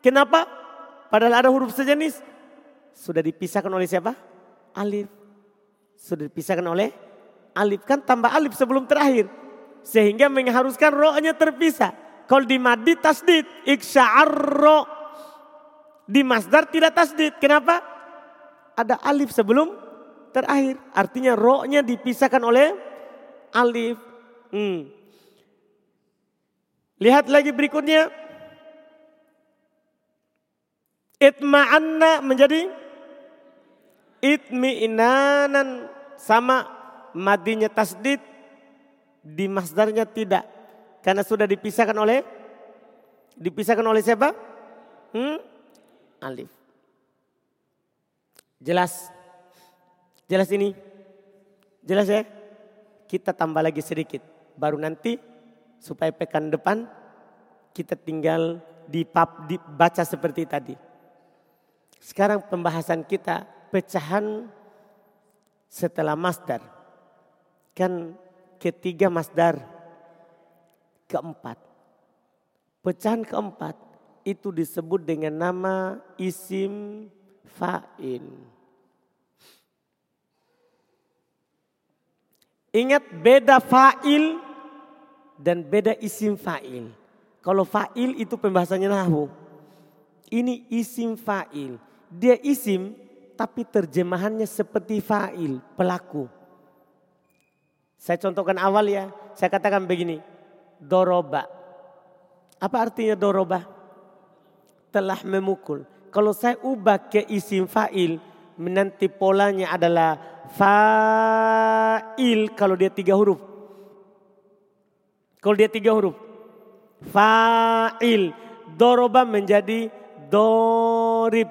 Kenapa? Padahal ada huruf sejenis. Sudah dipisahkan oleh siapa? Alif. Sudah dipisahkan oleh alif. Kan tambah alif sebelum terakhir. Sehingga mengharuskan rohnya terpisah. Kalau di madi tasdid. Iksya'ar roh. Di masdar tidak tasdid. Kenapa? Ada alif sebelum terakhir. Artinya rohnya dipisahkan oleh alif. Hmm. Lihat lagi berikutnya. Itma'anna menjadi itmi'inanan sama madinya tasdid di masdarnya tidak karena sudah dipisahkan oleh dipisahkan oleh siapa? Hmm? Alif. Jelas? Jelas ini? Jelas ya? Kita tambah lagi sedikit. Baru nanti supaya pekan depan kita tinggal di pap dibaca seperti tadi. Sekarang pembahasan kita pecahan setelah masdar. Kan ketiga masdar. Keempat. Pecahan keempat itu disebut dengan nama isim fa'il. Ingat beda fa'il dan beda isim fa'il. Kalau fa'il itu pembahasannya nahu. Ini isim fa'il. Dia isim tapi terjemahannya seperti fa'il, pelaku. Saya contohkan awal ya, saya katakan begini. Doroba. Apa artinya doroba? telah memukul. Kalau saya ubah ke isim fa'il, nanti polanya adalah fa'il kalau dia tiga huruf. Kalau dia tiga huruf. Fa'il. Doroba menjadi dorib.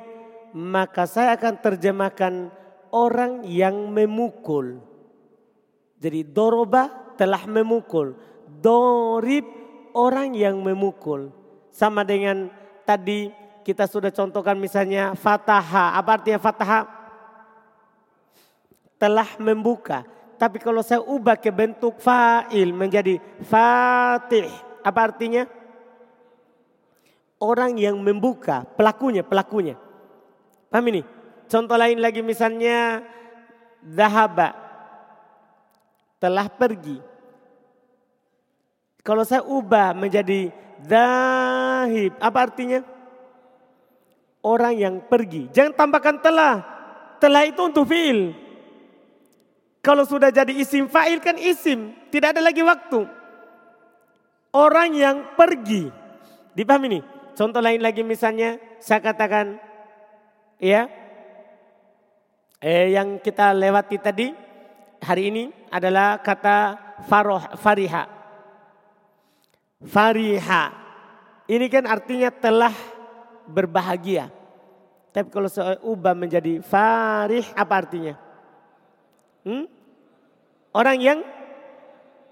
Maka saya akan terjemahkan orang yang memukul. Jadi doroba telah memukul. Dorib orang yang memukul. Sama dengan tadi kita sudah contohkan misalnya fataha. Apa artinya fataha? Telah membuka. Tapi kalau saya ubah ke bentuk fa'il menjadi fatih. Apa artinya? Orang yang membuka, pelakunya, pelakunya. Paham ini? Contoh lain lagi misalnya zahaba. Telah pergi. Kalau saya ubah menjadi zahib, apa artinya? orang yang pergi. Jangan tambahkan telah. Telah itu untuk fiil. Kalau sudah jadi isim fa'il kan isim. Tidak ada lagi waktu. Orang yang pergi. Dipahami nih? Contoh lain lagi misalnya saya katakan ya eh, yang kita lewati tadi hari ini adalah kata faroh, fariha. Fariha. Ini kan artinya telah berbahagia. Tapi kalau saya ubah menjadi farih apa artinya? Hmm? Orang yang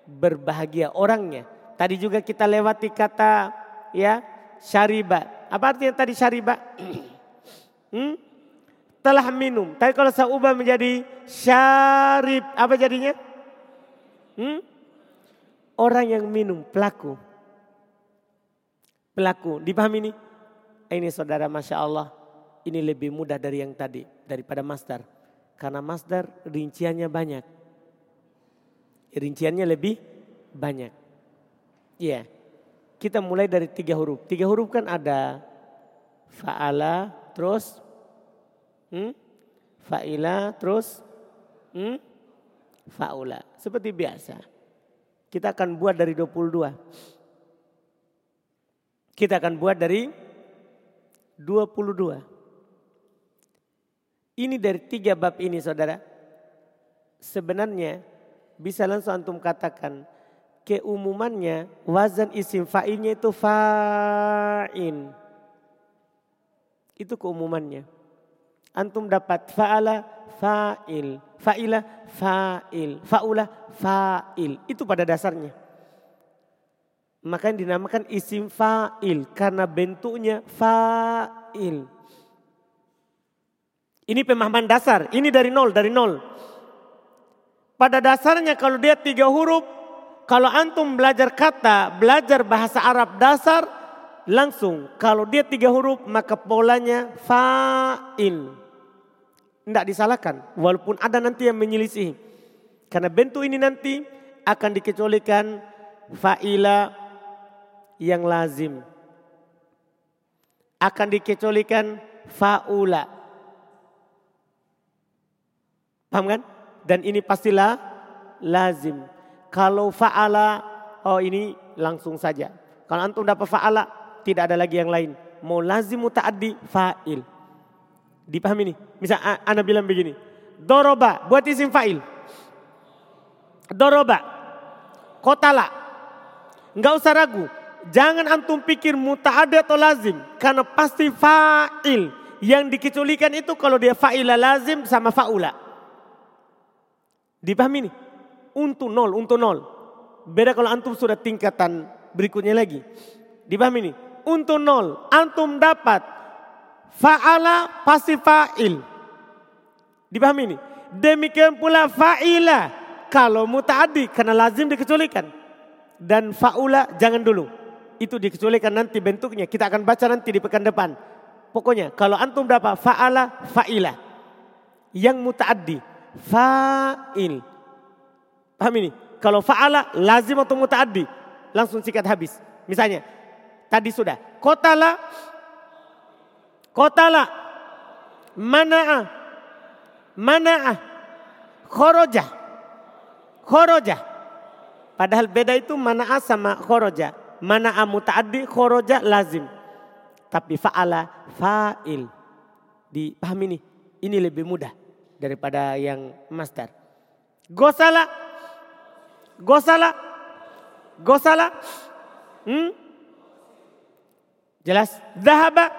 berbahagia orangnya. Tadi juga kita lewati kata ya syariba. Apa artinya tadi syariba? hmm? Telah minum. Tapi kalau saya ubah menjadi syarib apa jadinya? Hmm? Orang yang minum, pelaku. Pelaku, dipahami ini? Ini saudara Masya Allah ini lebih mudah dari yang tadi. Daripada masdar. Karena masdar rinciannya banyak. Rinciannya lebih banyak. Iya. Yeah. Kita mulai dari tiga huruf. Tiga huruf kan ada fa'ala terus hmm? fa'ila terus hmm? fa'ula. Seperti biasa. Kita akan buat dari 22. Kita akan buat dari 22. Ini dari tiga bab ini saudara. Sebenarnya bisa langsung antum katakan keumumannya wazan isim fa'ilnya itu fa'in. Itu keumumannya. Antum dapat fa'ala fa'il, fa'ila fa'il, fa'ula fa'il. Itu pada dasarnya. Maka dinamakan isim fa'il karena bentuknya fa'il. Ini pemahaman dasar, ini dari nol, dari nol. Pada dasarnya kalau dia tiga huruf, kalau antum belajar kata, belajar bahasa Arab dasar, langsung kalau dia tiga huruf maka polanya fa'il. Tidak disalahkan, walaupun ada nanti yang menyelisihi. Karena bentuk ini nanti akan dikecualikan fa'ila yang lazim. Akan dikecualikan faula. Paham kan? Dan ini pastilah lazim. Kalau fa'ala, oh ini langsung saja. Kalau antum dapat fa'ala, tidak ada lagi yang lain. Mau lazim muta'addi fa'il. Dipahami nih? Misal Anda bilang begini. Doroba, buat isim fa'il. Doroba. Kotala. Enggak usah ragu. Jangan antum pikir muta'addi atau lazim. Karena pasti fa'il. Yang dikecualikan itu kalau dia fa'ila lazim sama fa'ula. Dipahami nih? Untuk nol, untuk nol. Beda kalau antum sudah tingkatan berikutnya lagi. Dipahami nih? Untuk nol. Antum dapat fa'ala pasti fa'il. Dipahami nih? Demikian pula fa'ila. Kalau muta'adi karena lazim dikecualikan. Dan fa'ula jangan dulu itu dikecualikan nanti bentuknya. Kita akan baca nanti di pekan depan. Pokoknya kalau antum dapat fa'ala, fa'ila. Yang mutaaddi, fa'il. Paham ini? Kalau fa'ala lazim atau mutaaddi, langsung sikat habis. Misalnya, tadi sudah. Kotala, kotala, mana'a, mana'a, khoroja, khoroja. Padahal beda itu mana'a sama khoroja. Mana muta'addi khoroja lazim. Tapi fa'ala fa'il. Dipahami nih. Ini lebih mudah daripada yang masdar. Gosala. Gosala. Gosala. Hmm? Jelas? Zahaba.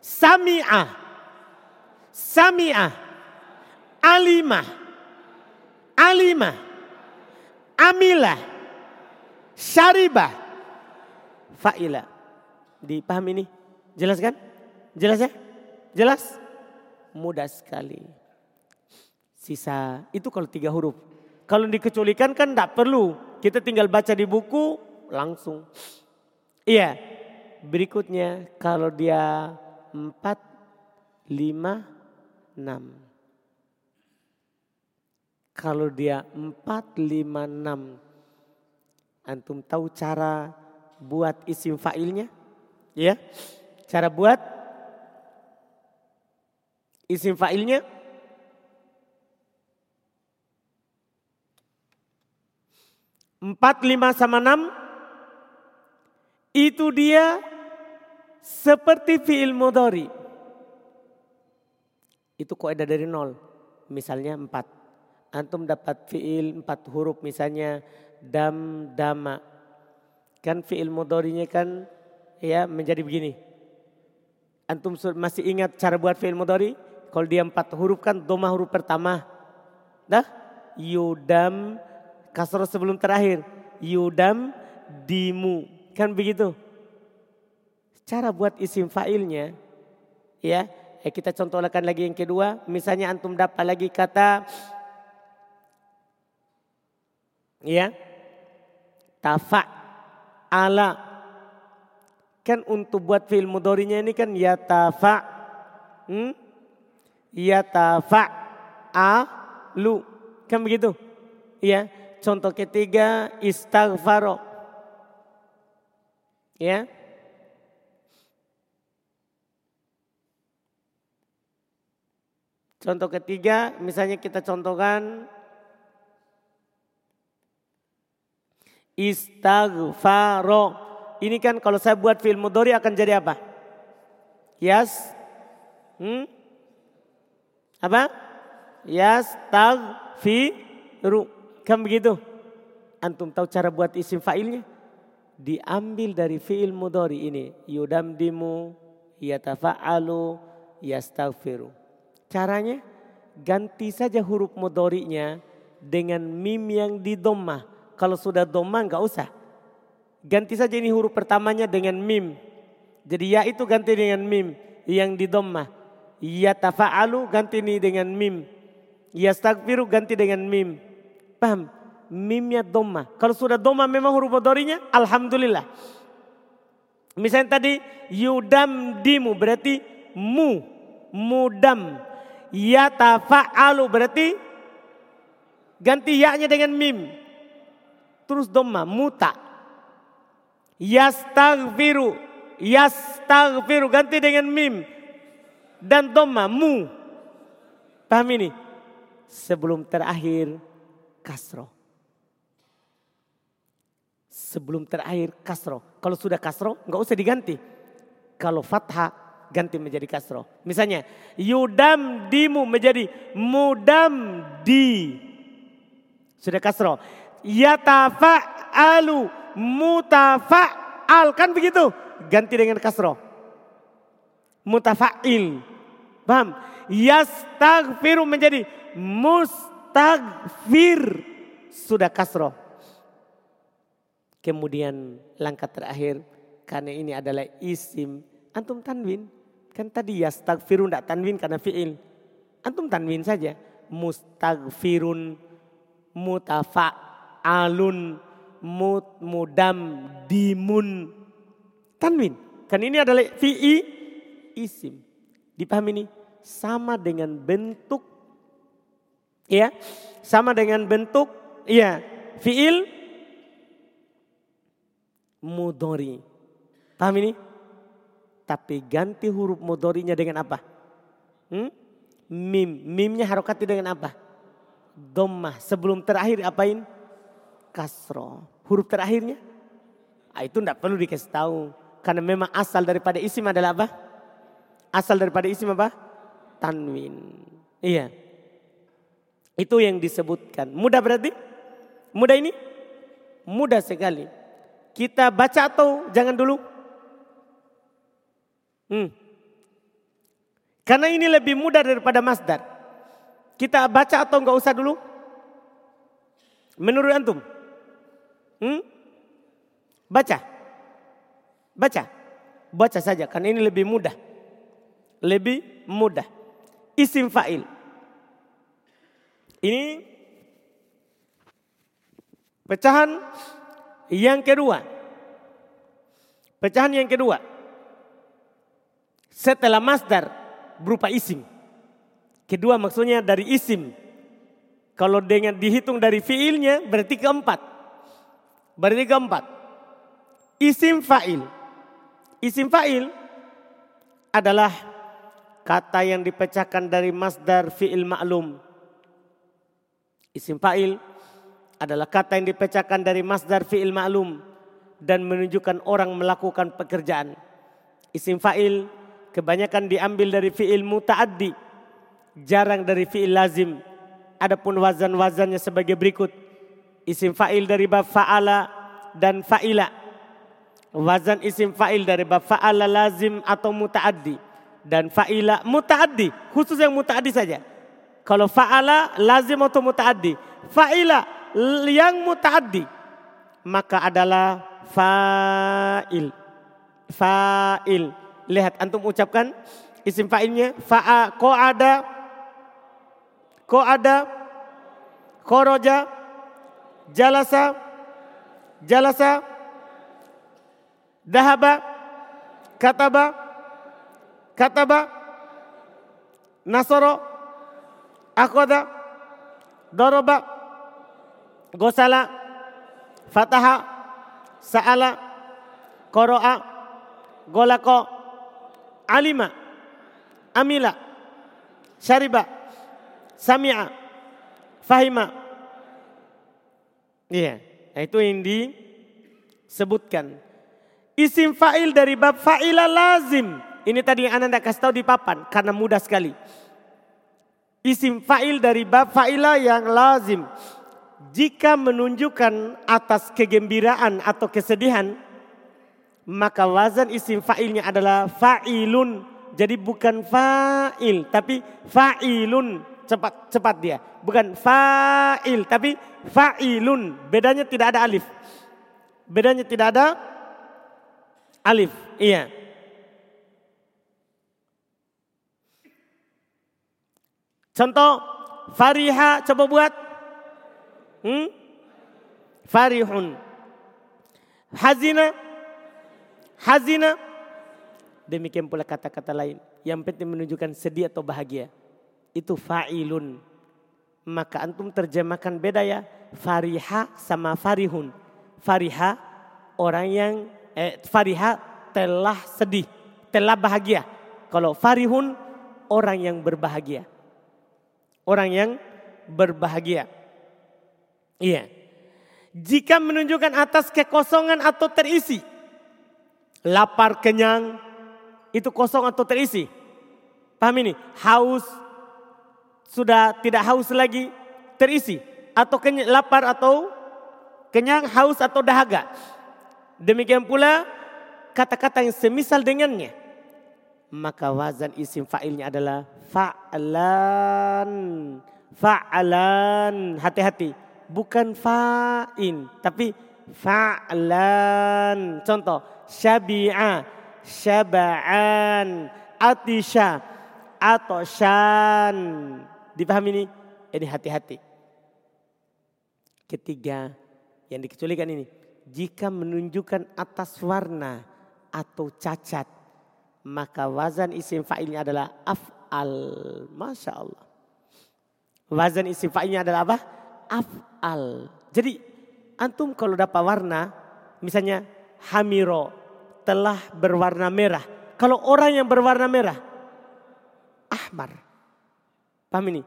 Sami'ah. Sami'ah. Alimah. Alimah. Amilah. Syaribah. Fa'ilah. Dipahami nih? Jelas kan? Jelas ya? Jelas? Mudah sekali. Sisa itu kalau tiga huruf. Kalau dikecualikan kan tidak perlu. Kita tinggal baca di buku langsung. Iya. Berikutnya kalau dia empat, lima, enam. Kalau dia empat, lima, enam. Antum tahu cara buat isim fa'ilnya? Ya. Cara buat isim fa'ilnya? Empat, lima, sama enam. Itu dia seperti fi'il mudori. Itu kok ada dari nol. Misalnya empat. Antum dapat fi'il empat huruf misalnya dam, dama. Kan fi'il mudorinya kan ya menjadi begini. Antum masih ingat cara buat fi'il mudori? Kalau dia empat huruf kan doma huruf pertama. Dah? Yudam kasroh sebelum terakhir. Yudam dimu. Kan begitu cara buat isim fa'ilnya ya eh, kita contohkan lagi yang kedua misalnya antum dapat lagi kata ya tafa. Ala. Kan untuk buat fi'il mudorinya ini kan ya tafa. Hmm? ya tafa. A lu. Kan begitu? Ya contoh ketiga istighfaro ya Contoh ketiga, misalnya kita contohkan istaghfaro. Ini kan kalau saya buat film mudori akan jadi apa? Yas? Hmm? Apa? Yas taghfiru. Kan begitu? Antum tahu cara buat isim fa'ilnya? Diambil dari fi'il mudori ini. Yudamdimu, yatafa'alu, yastaghfiru. Caranya ganti saja huruf modorinya dengan mim yang di. Kalau sudah doma nggak usah. Ganti saja ini huruf pertamanya dengan mim. Jadi ya itu ganti dengan mim yang di doma. Ya tafa'alu ganti ini dengan mim. Ya stagfiru ganti dengan mim. Paham? Mimnya doma. Kalau sudah doma memang huruf modorinya alhamdulillah. Misalnya tadi yudam dimu berarti mu. Mudam yatafa'alu berarti ganti ya-nya dengan mim. Terus doma muta. Yastaghfiru, yastaghfiru ganti dengan mim dan doma mu. Paham ini? Sebelum terakhir kasro. Sebelum terakhir kasro. Kalau sudah kasro nggak usah diganti. Kalau fathah ganti menjadi kasroh. Misalnya yudam dimu menjadi mudam di. Sudah kasroh. Yatafa'alu mutafa'al. Kan begitu. Ganti dengan kasroh. Mutafa'il. Paham? Yastaghfiru menjadi mustagfir. Sudah kasroh. Kemudian langkah terakhir karena ini adalah isim antum tanwin Kan tadi ya stagfirun tidak tanwin karena fi'il. Antum tanwin saja. Mustagfirun, mutafa'alun, mut, mudam, dimun. Tanwin. Kan ini adalah fi'i isim. Dipahami ini? Sama dengan bentuk. Ya. Sama dengan bentuk. Ya. Fi'il mudori. Paham ini? Tapi ganti huruf mudorinya dengan apa? Hmm? Mim. Mimnya harokati dengan apa? Dommah. Sebelum terakhir apain? Kasro. Huruf terakhirnya? Ah, itu tidak perlu dikasih tahu. Karena memang asal daripada isim adalah apa? Asal daripada isim apa? Tanwin. Iya. Itu yang disebutkan. Mudah berarti? Mudah ini? Mudah sekali. Kita baca atau jangan dulu? Hmm. Karena ini lebih mudah daripada masdar. Kita baca atau enggak usah dulu? Menurut antum? Hmm? Baca. Baca. Baca saja karena ini lebih mudah. Lebih mudah. Isim fa'il. Ini pecahan yang kedua. Pecahan yang kedua. Setelah masdar berupa isim. Kedua maksudnya dari isim. Kalau dengan dihitung dari fiilnya berarti keempat. Berarti keempat. Isim fa'il. Isim fa'il adalah kata yang dipecahkan dari masdar fi'il ma'lum. Isim fa'il adalah kata yang dipecahkan dari masdar fi'il ma'lum dan menunjukkan orang melakukan pekerjaan. Isim fa'il kebanyakan diambil dari fi'il muta'addi jarang dari fi'il lazim. Adapun wazan-wazannya sebagai berikut. Isim fa'il dari bab fa'ala dan fa'ila. Wazan isim fa'il dari bab fa'ala lazim atau muta'addi. Dan fa'ila muta'addi. Khusus yang muta'addi saja. Kalau fa'ala lazim atau muta'addi. Fa'ila yang muta'addi. Maka adalah fa'il. Fa'il. Lihat antum ucapkan isim fa'ilnya. Fa'a ada Kok ada? Koroja? Jalasa? Jalasa? Dahaba? Kataba? Kataba? Nasoro? Akoda? Doroba? Gosala? Fataha? Sa'ala? Koro'a? Golako? Alima? Amila? Syariba? sami'a, fahima. Iya, itu yang disebutkan. Isim fa'il dari bab fa'ila lazim. Ini tadi yang anda kasih tahu di papan karena mudah sekali. Isim fa'il dari bab fa'ila yang lazim. Jika menunjukkan atas kegembiraan atau kesedihan, maka wazan isim fa'ilnya adalah fa'ilun. Jadi bukan fa'il, tapi fa'ilun cepat cepat dia. Bukan fa'il tapi fa'ilun. Bedanya tidak ada alif. Bedanya tidak ada alif. Iya. Contoh fariha coba buat. Hmm? Farihun. Hazina. Hazina. Demikian pula kata-kata lain. Yang penting menunjukkan sedih atau bahagia itu fa'ilun. Maka antum terjemahkan beda ya. Fariha sama farihun. Fariha orang yang eh, fariha telah sedih, telah bahagia. Kalau farihun orang yang berbahagia. Orang yang berbahagia. Iya. Jika menunjukkan atas kekosongan atau terisi. Lapar, kenyang, itu kosong atau terisi. Paham ini? Haus, sudah tidak haus lagi terisi atau kenyang, lapar atau kenyang haus atau dahaga. Demikian pula kata-kata yang semisal dengannya. Maka wazan isim fa'ilnya adalah fa'lan. Fa'lan. Hati-hati. Bukan fa'in. Tapi fa'lan. Contoh. Syabi'a. Syaba'an. Atisha. Atoshan. Dipahami ini? Ini hati-hati. Ketiga yang dikecualikan ini. Jika menunjukkan atas warna atau cacat. Maka wazan isim fa'ilnya adalah af'al. Masya Allah. Wazan isim fa'ilnya adalah apa? Af'al. Jadi antum kalau dapat warna. Misalnya hamiro telah berwarna merah. Kalau orang yang berwarna merah. Ahmar Paham ini?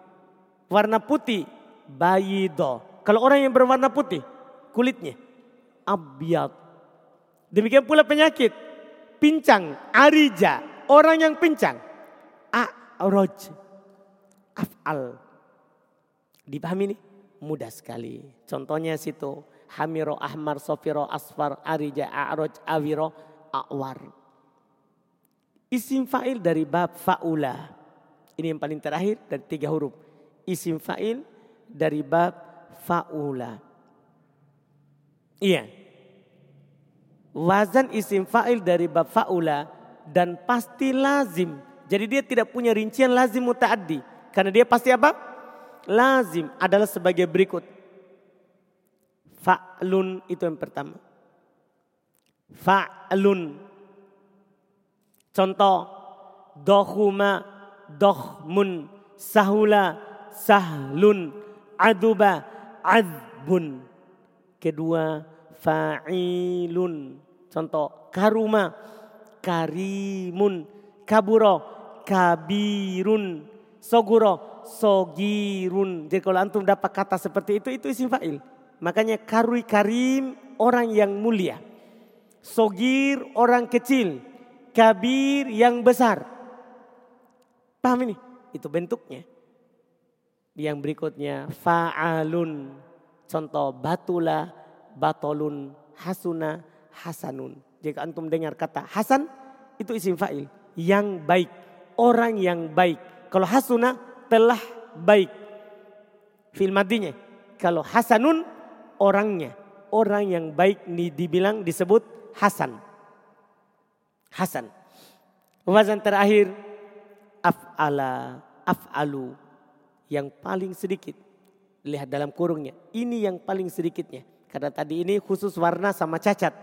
Warna putih, bayido. Kalau orang yang berwarna putih, kulitnya abyad. Demikian pula penyakit. pincang, arija, orang yang pincang. A'roj, af'al. Dipahami nih? Mudah sekali. Contohnya situ. Hamiro, ahmar, sofiro, asfar, arija, a'roj, awiro, a'war. Isim fa'il dari bab fa'ula. Ini yang paling terakhir dari tiga huruf. Isim fa'il dari bab fa'ula. Iya. Wazan isim fa'il dari bab fa'ula dan pasti lazim. Jadi dia tidak punya rincian lazim muta'addi. Karena dia pasti apa? Lazim adalah sebagai berikut. Fa'lun itu yang pertama. Fa'lun. Contoh. Dohuma, dohmun, sahula, sahlun, aduba, adbun. Kedua, fa'ilun. Contoh, karuma, karimun, kaburo, kabirun, soguro, sogirun. Jadi kalau antum dapat kata seperti itu, itu isim fa'il. Makanya karui karim, orang yang mulia. Sogir, orang kecil. Kabir, yang besar. Paham ini? Itu bentuknya. Yang berikutnya, fa'alun. Contoh, batula, batolun, hasuna, hasanun. Jika antum dengar kata hasan, itu isim fa'il. Yang baik, orang yang baik. Kalau hasuna, telah baik. Fil madinya. Kalau hasanun, orangnya. Orang yang baik dibilang disebut hasan. Hasan. Wazan terakhir, af'ala, af'alu. Yang paling sedikit. Lihat dalam kurungnya. Ini yang paling sedikitnya. Karena tadi ini khusus warna sama cacat.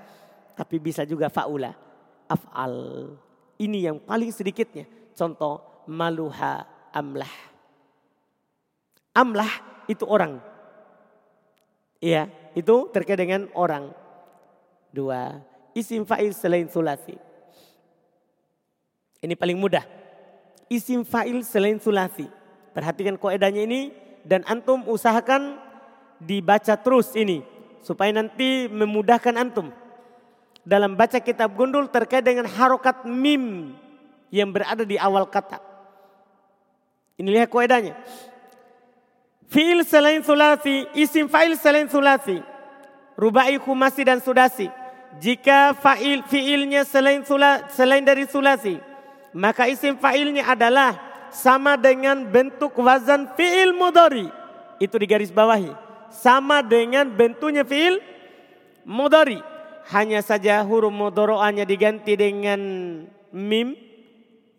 Tapi bisa juga faula. Af'al. Ini yang paling sedikitnya. Contoh maluha amlah. Amlah itu orang. Iya, itu terkait dengan orang. Dua, isim fa'il selain sulasi. Ini paling mudah. Isim fa'il selain sulasi. Perhatikan koedanya ini dan antum usahakan dibaca terus ini supaya nanti memudahkan antum dalam baca kitab gundul terkait dengan harokat mim yang berada di awal kata. Ini lihat kuedanya. Fi'il selain sulasi, isim fa'il selain sulasi. Rubai khumasi dan sudasi. Jika fa'il fi'ilnya selain selain dari sulasi, maka isim fa'ilnya adalah sama dengan bentuk wazan fi'il mudori. Itu di garis bawahi sama dengan bentuknya fiil mudari. Hanya saja huruf mudoro'anya diganti dengan mim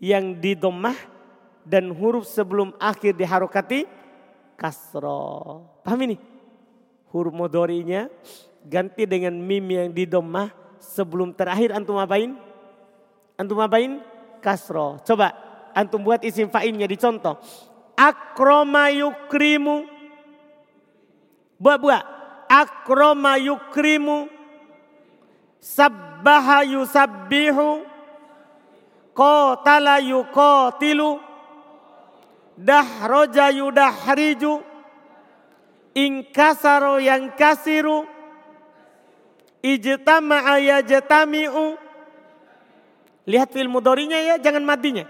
yang didomah dan huruf sebelum akhir diharokati kasro. Paham ini? Huruf mudorinya ganti dengan mim yang didomah sebelum terakhir antum apain? Antum apain? Kasro. Coba antum buat isim fa'ilnya dicontoh. Akroma yukrimu Buat-buat. Akroma yukrimu. Sabbaha yusabbihu. Qatala yuqatilu. Dahroja yudahriju. Inkasaro yang kasiru. Ijtama'a yajtami'u. Lihat film mudorinya ya, jangan matinya.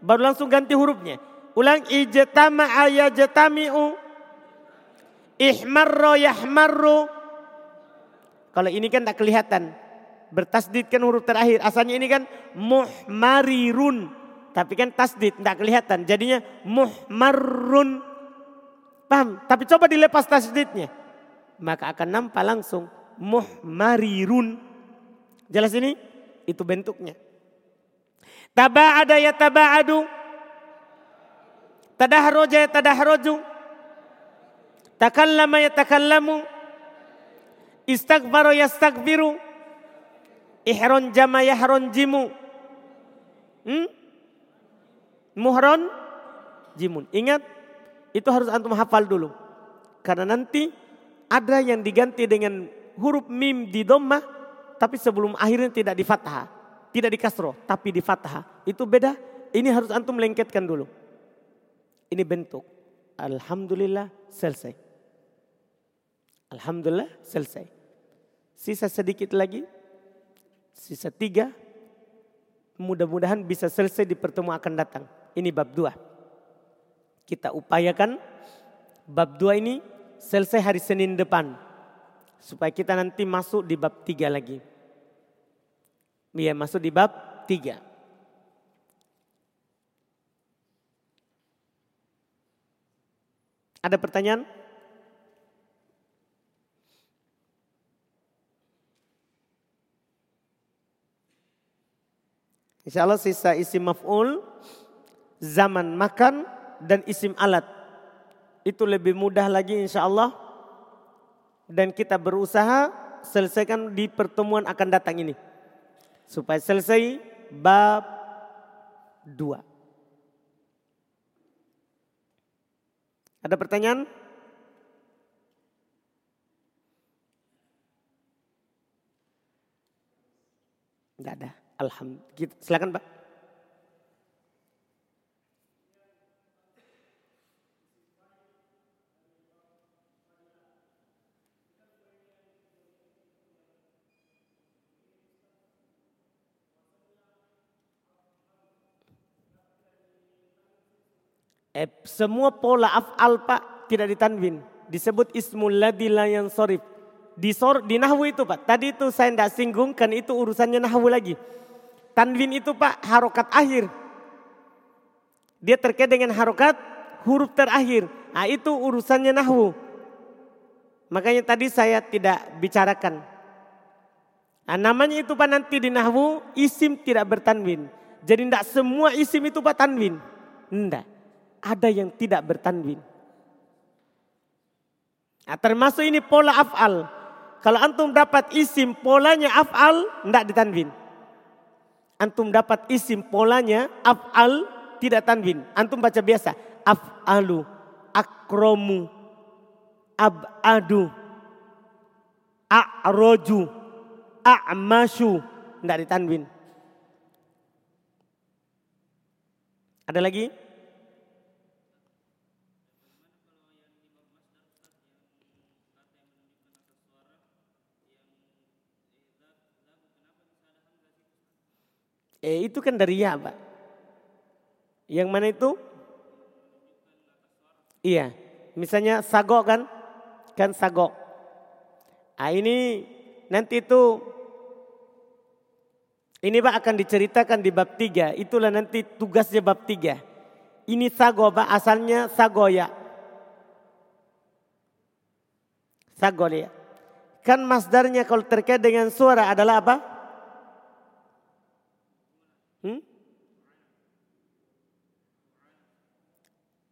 Baru langsung ganti hurufnya. Ulang ijtama'a yajtami'u Ihmarro yahmarro. Kalau ini kan tak kelihatan. Bertasdid kan huruf terakhir. Asalnya ini kan muhmarirun. Tapi kan tasdid tak kelihatan. Jadinya muhmarrun. Paham? Tapi coba dilepas tasdidnya. Maka akan nampak langsung muhmarirun. Jelas ini? Itu bentuknya. Taba'ada ya taba'adu. Tadahroja ya tadahroju. Takallama yatakallamu. Istaghfara yastaghfiru. Ihron jama yahron jimu. Hmm? Muhron jimun. Ingat, itu harus antum hafal dulu. Karena nanti ada yang diganti dengan huruf mim di domah, tapi sebelum akhirnya tidak di fathah. Tidak di kasroh, tapi di fathah. Itu beda, ini harus antum lengketkan dulu. Ini bentuk. Alhamdulillah selesai. Alhamdulillah selesai. Sisa sedikit lagi. Sisa tiga. mudah-mudahan bisa selesai di pertemuan akan datang. Ini bab dua. Kita upayakan bab dua ini selesai hari Senin depan. Supaya kita nanti masuk di bab tiga lagi. Iya masuk di bab tiga. Ada pertanyaan? Insya Allah sisa isim maf'ul, zaman makan dan isim alat. Itu lebih mudah lagi insya Allah. Dan kita berusaha selesaikan di pertemuan akan datang ini. Supaya selesai bab dua. Ada pertanyaan? Enggak ada. Alhamdulillah. Silakan Pak. Eh, semua pola af'al Pak tidak ditanwin. Disebut ismul ladhi yang sorif. Di, sor, di nahwu itu Pak. Tadi itu saya tidak singgung kan itu urusannya nahwu lagi. Tanwin itu Pak harokat akhir. Dia terkait dengan harokat huruf terakhir. Nah itu urusannya nahwu. Makanya tadi saya tidak bicarakan. Nah, namanya itu Pak nanti di nahwu isim tidak bertanwin. Jadi tidak semua isim itu Pak tanwin. Tidak. Ada yang tidak bertanwin. Nah, termasuk ini pola af'al. Kalau antum dapat isim polanya af'al, tidak ditanwin antum dapat isim polanya af'al tidak tanwin. Antum baca biasa. Af'alu, akromu, abadu, a'roju, a'masyu. Tidak ditanwin. Ada lagi? Eh itu kan dari ya Pak. Yang mana itu? Iya. Misalnya sagok kan? Kan sagok. Nah ini nanti itu ini Pak akan diceritakan di bab 3. Itulah nanti tugasnya bab 3. Ini sago Pak asalnya sagoya. Sagoya. Kan masdarnya kalau terkait dengan suara adalah apa? Hmm?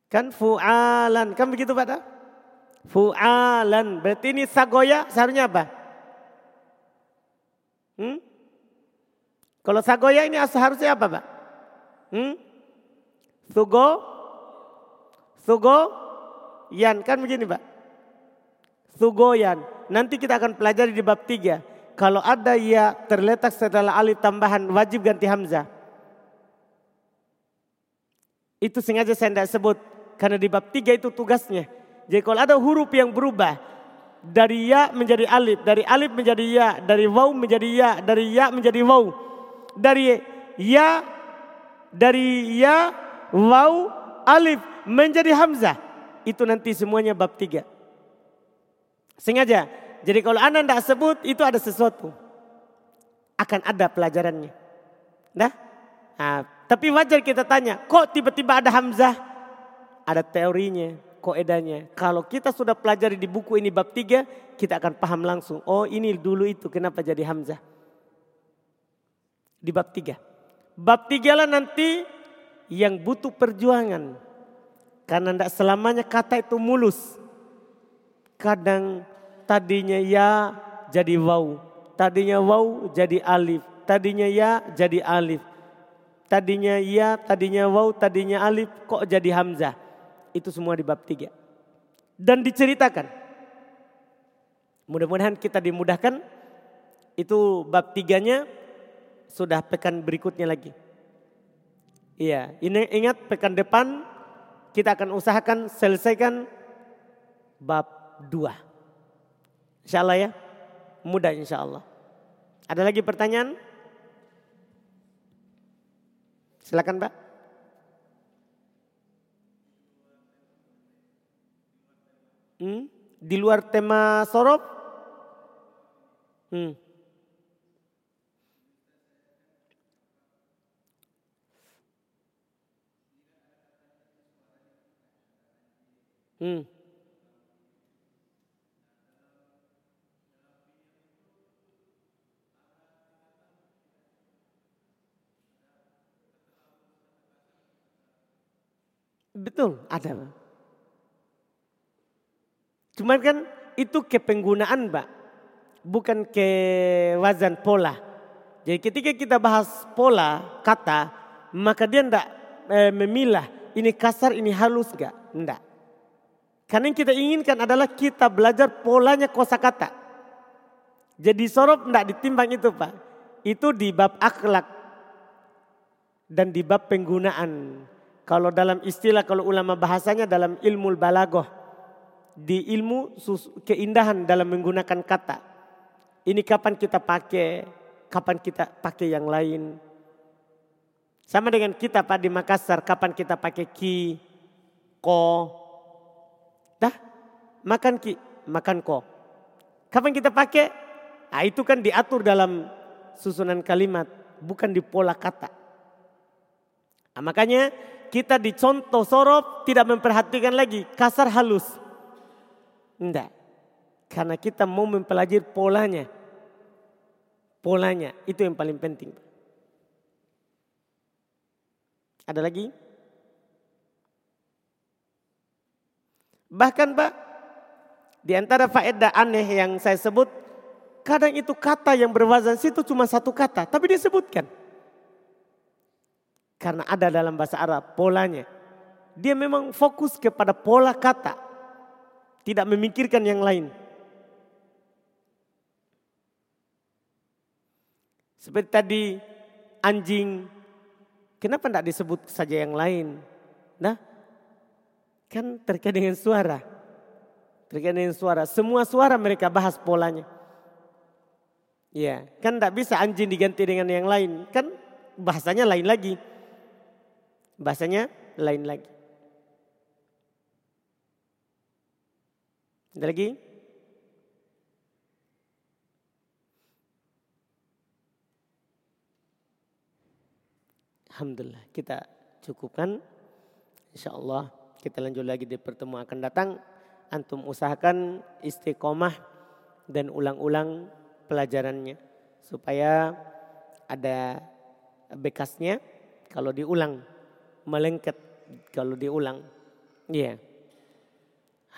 Kan fu'alan. Kan begitu Pak? Fu'alan. Berarti ini sagoya seharusnya apa? Hmm? Kalau sagoya ini seharusnya apa Pak? Hmm? Sugo? Sugo? Yan. Kan begini Pak? Sugoyan. Nanti kita akan pelajari di bab 3. Kalau ada ya terletak setelah alif tambahan wajib ganti hamzah. Itu sengaja saya tidak sebut. Karena di bab tiga itu tugasnya. Jadi kalau ada huruf yang berubah. Dari ya menjadi alif. Dari alif menjadi ya. Dari waw menjadi ya. Dari ya menjadi waw. Dari ya. Dari ya. Waw. Alif. Menjadi hamzah. Itu nanti semuanya bab tiga. Sengaja. Jadi kalau anda tidak sebut itu ada sesuatu. Akan ada pelajarannya. Nah tapi wajar kita tanya, kok tiba-tiba ada Hamzah? Ada teorinya, kok edanya. Kalau kita sudah pelajari di buku ini bab 3, kita akan paham langsung. Oh ini dulu itu kenapa jadi Hamzah. Di bab 3. Bab 3 lah nanti yang butuh perjuangan. Karena tidak selamanya kata itu mulus. Kadang tadinya ya jadi waw. Tadinya waw jadi alif. Tadinya ya jadi alif. Tadinya ya, tadinya waw, tadinya alif, kok jadi hamzah. Itu semua di bab tiga. Dan diceritakan. Mudah-mudahan kita dimudahkan. Itu bab tiganya sudah pekan berikutnya lagi. Iya, ini ingat pekan depan kita akan usahakan selesaikan bab dua. Insya Allah ya, mudah insya Allah. Ada lagi pertanyaan? Silakan Pak. Hmm? Di luar tema sorop? Hmm. Hmm. Betul, ada. Cuman kan itu ke penggunaan Mbak. Bukan ke wazan pola. Jadi ketika kita bahas pola kata, maka dia tidak e, memilah ini kasar, ini halus gak? Tidak. Karena yang kita inginkan adalah kita belajar polanya kosakata. Jadi sorop tidak ditimbang itu Pak. Itu di bab akhlak dan di bab penggunaan. Kalau dalam istilah, kalau ulama bahasanya dalam ilmu balagoh di ilmu keindahan dalam menggunakan kata. Ini kapan kita pakai, kapan kita pakai yang lain. Sama dengan kita Pak di Makassar, kapan kita pakai ki, ko. Dah, makan ki, makan ko. Kapan kita pakai? Nah, itu kan diatur dalam susunan kalimat, bukan di pola kata. Nah, makanya kita dicontoh sorop tidak memperhatikan lagi kasar halus. Enggak. Karena kita mau mempelajari polanya. Polanya itu yang paling penting. Ada lagi? Bahkan Pak, di antara faedah aneh yang saya sebut, kadang itu kata yang berwazan situ cuma satu kata, tapi disebutkan. Karena ada dalam bahasa Arab polanya. Dia memang fokus kepada pola kata. Tidak memikirkan yang lain. Seperti tadi anjing, kenapa tidak disebut saja yang lain? Nah, kan terkait dengan suara. Terkait dengan suara. Semua suara mereka bahas polanya. Ya, kan tidak bisa anjing diganti dengan yang lain. Kan bahasanya lain lagi. Bahasanya lain lagi. Ada lagi? Alhamdulillah kita cukupkan. Insya Allah kita lanjut lagi di pertemuan akan datang. Antum usahakan istiqomah dan ulang-ulang pelajarannya. Supaya ada bekasnya kalau diulang. Melengket kalau diulang. Iya. Yeah.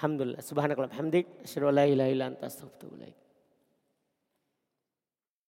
Alhamdulillah. Subhanakallah hamdik. Asyhadu an la ilaha illa anta astaghfiruka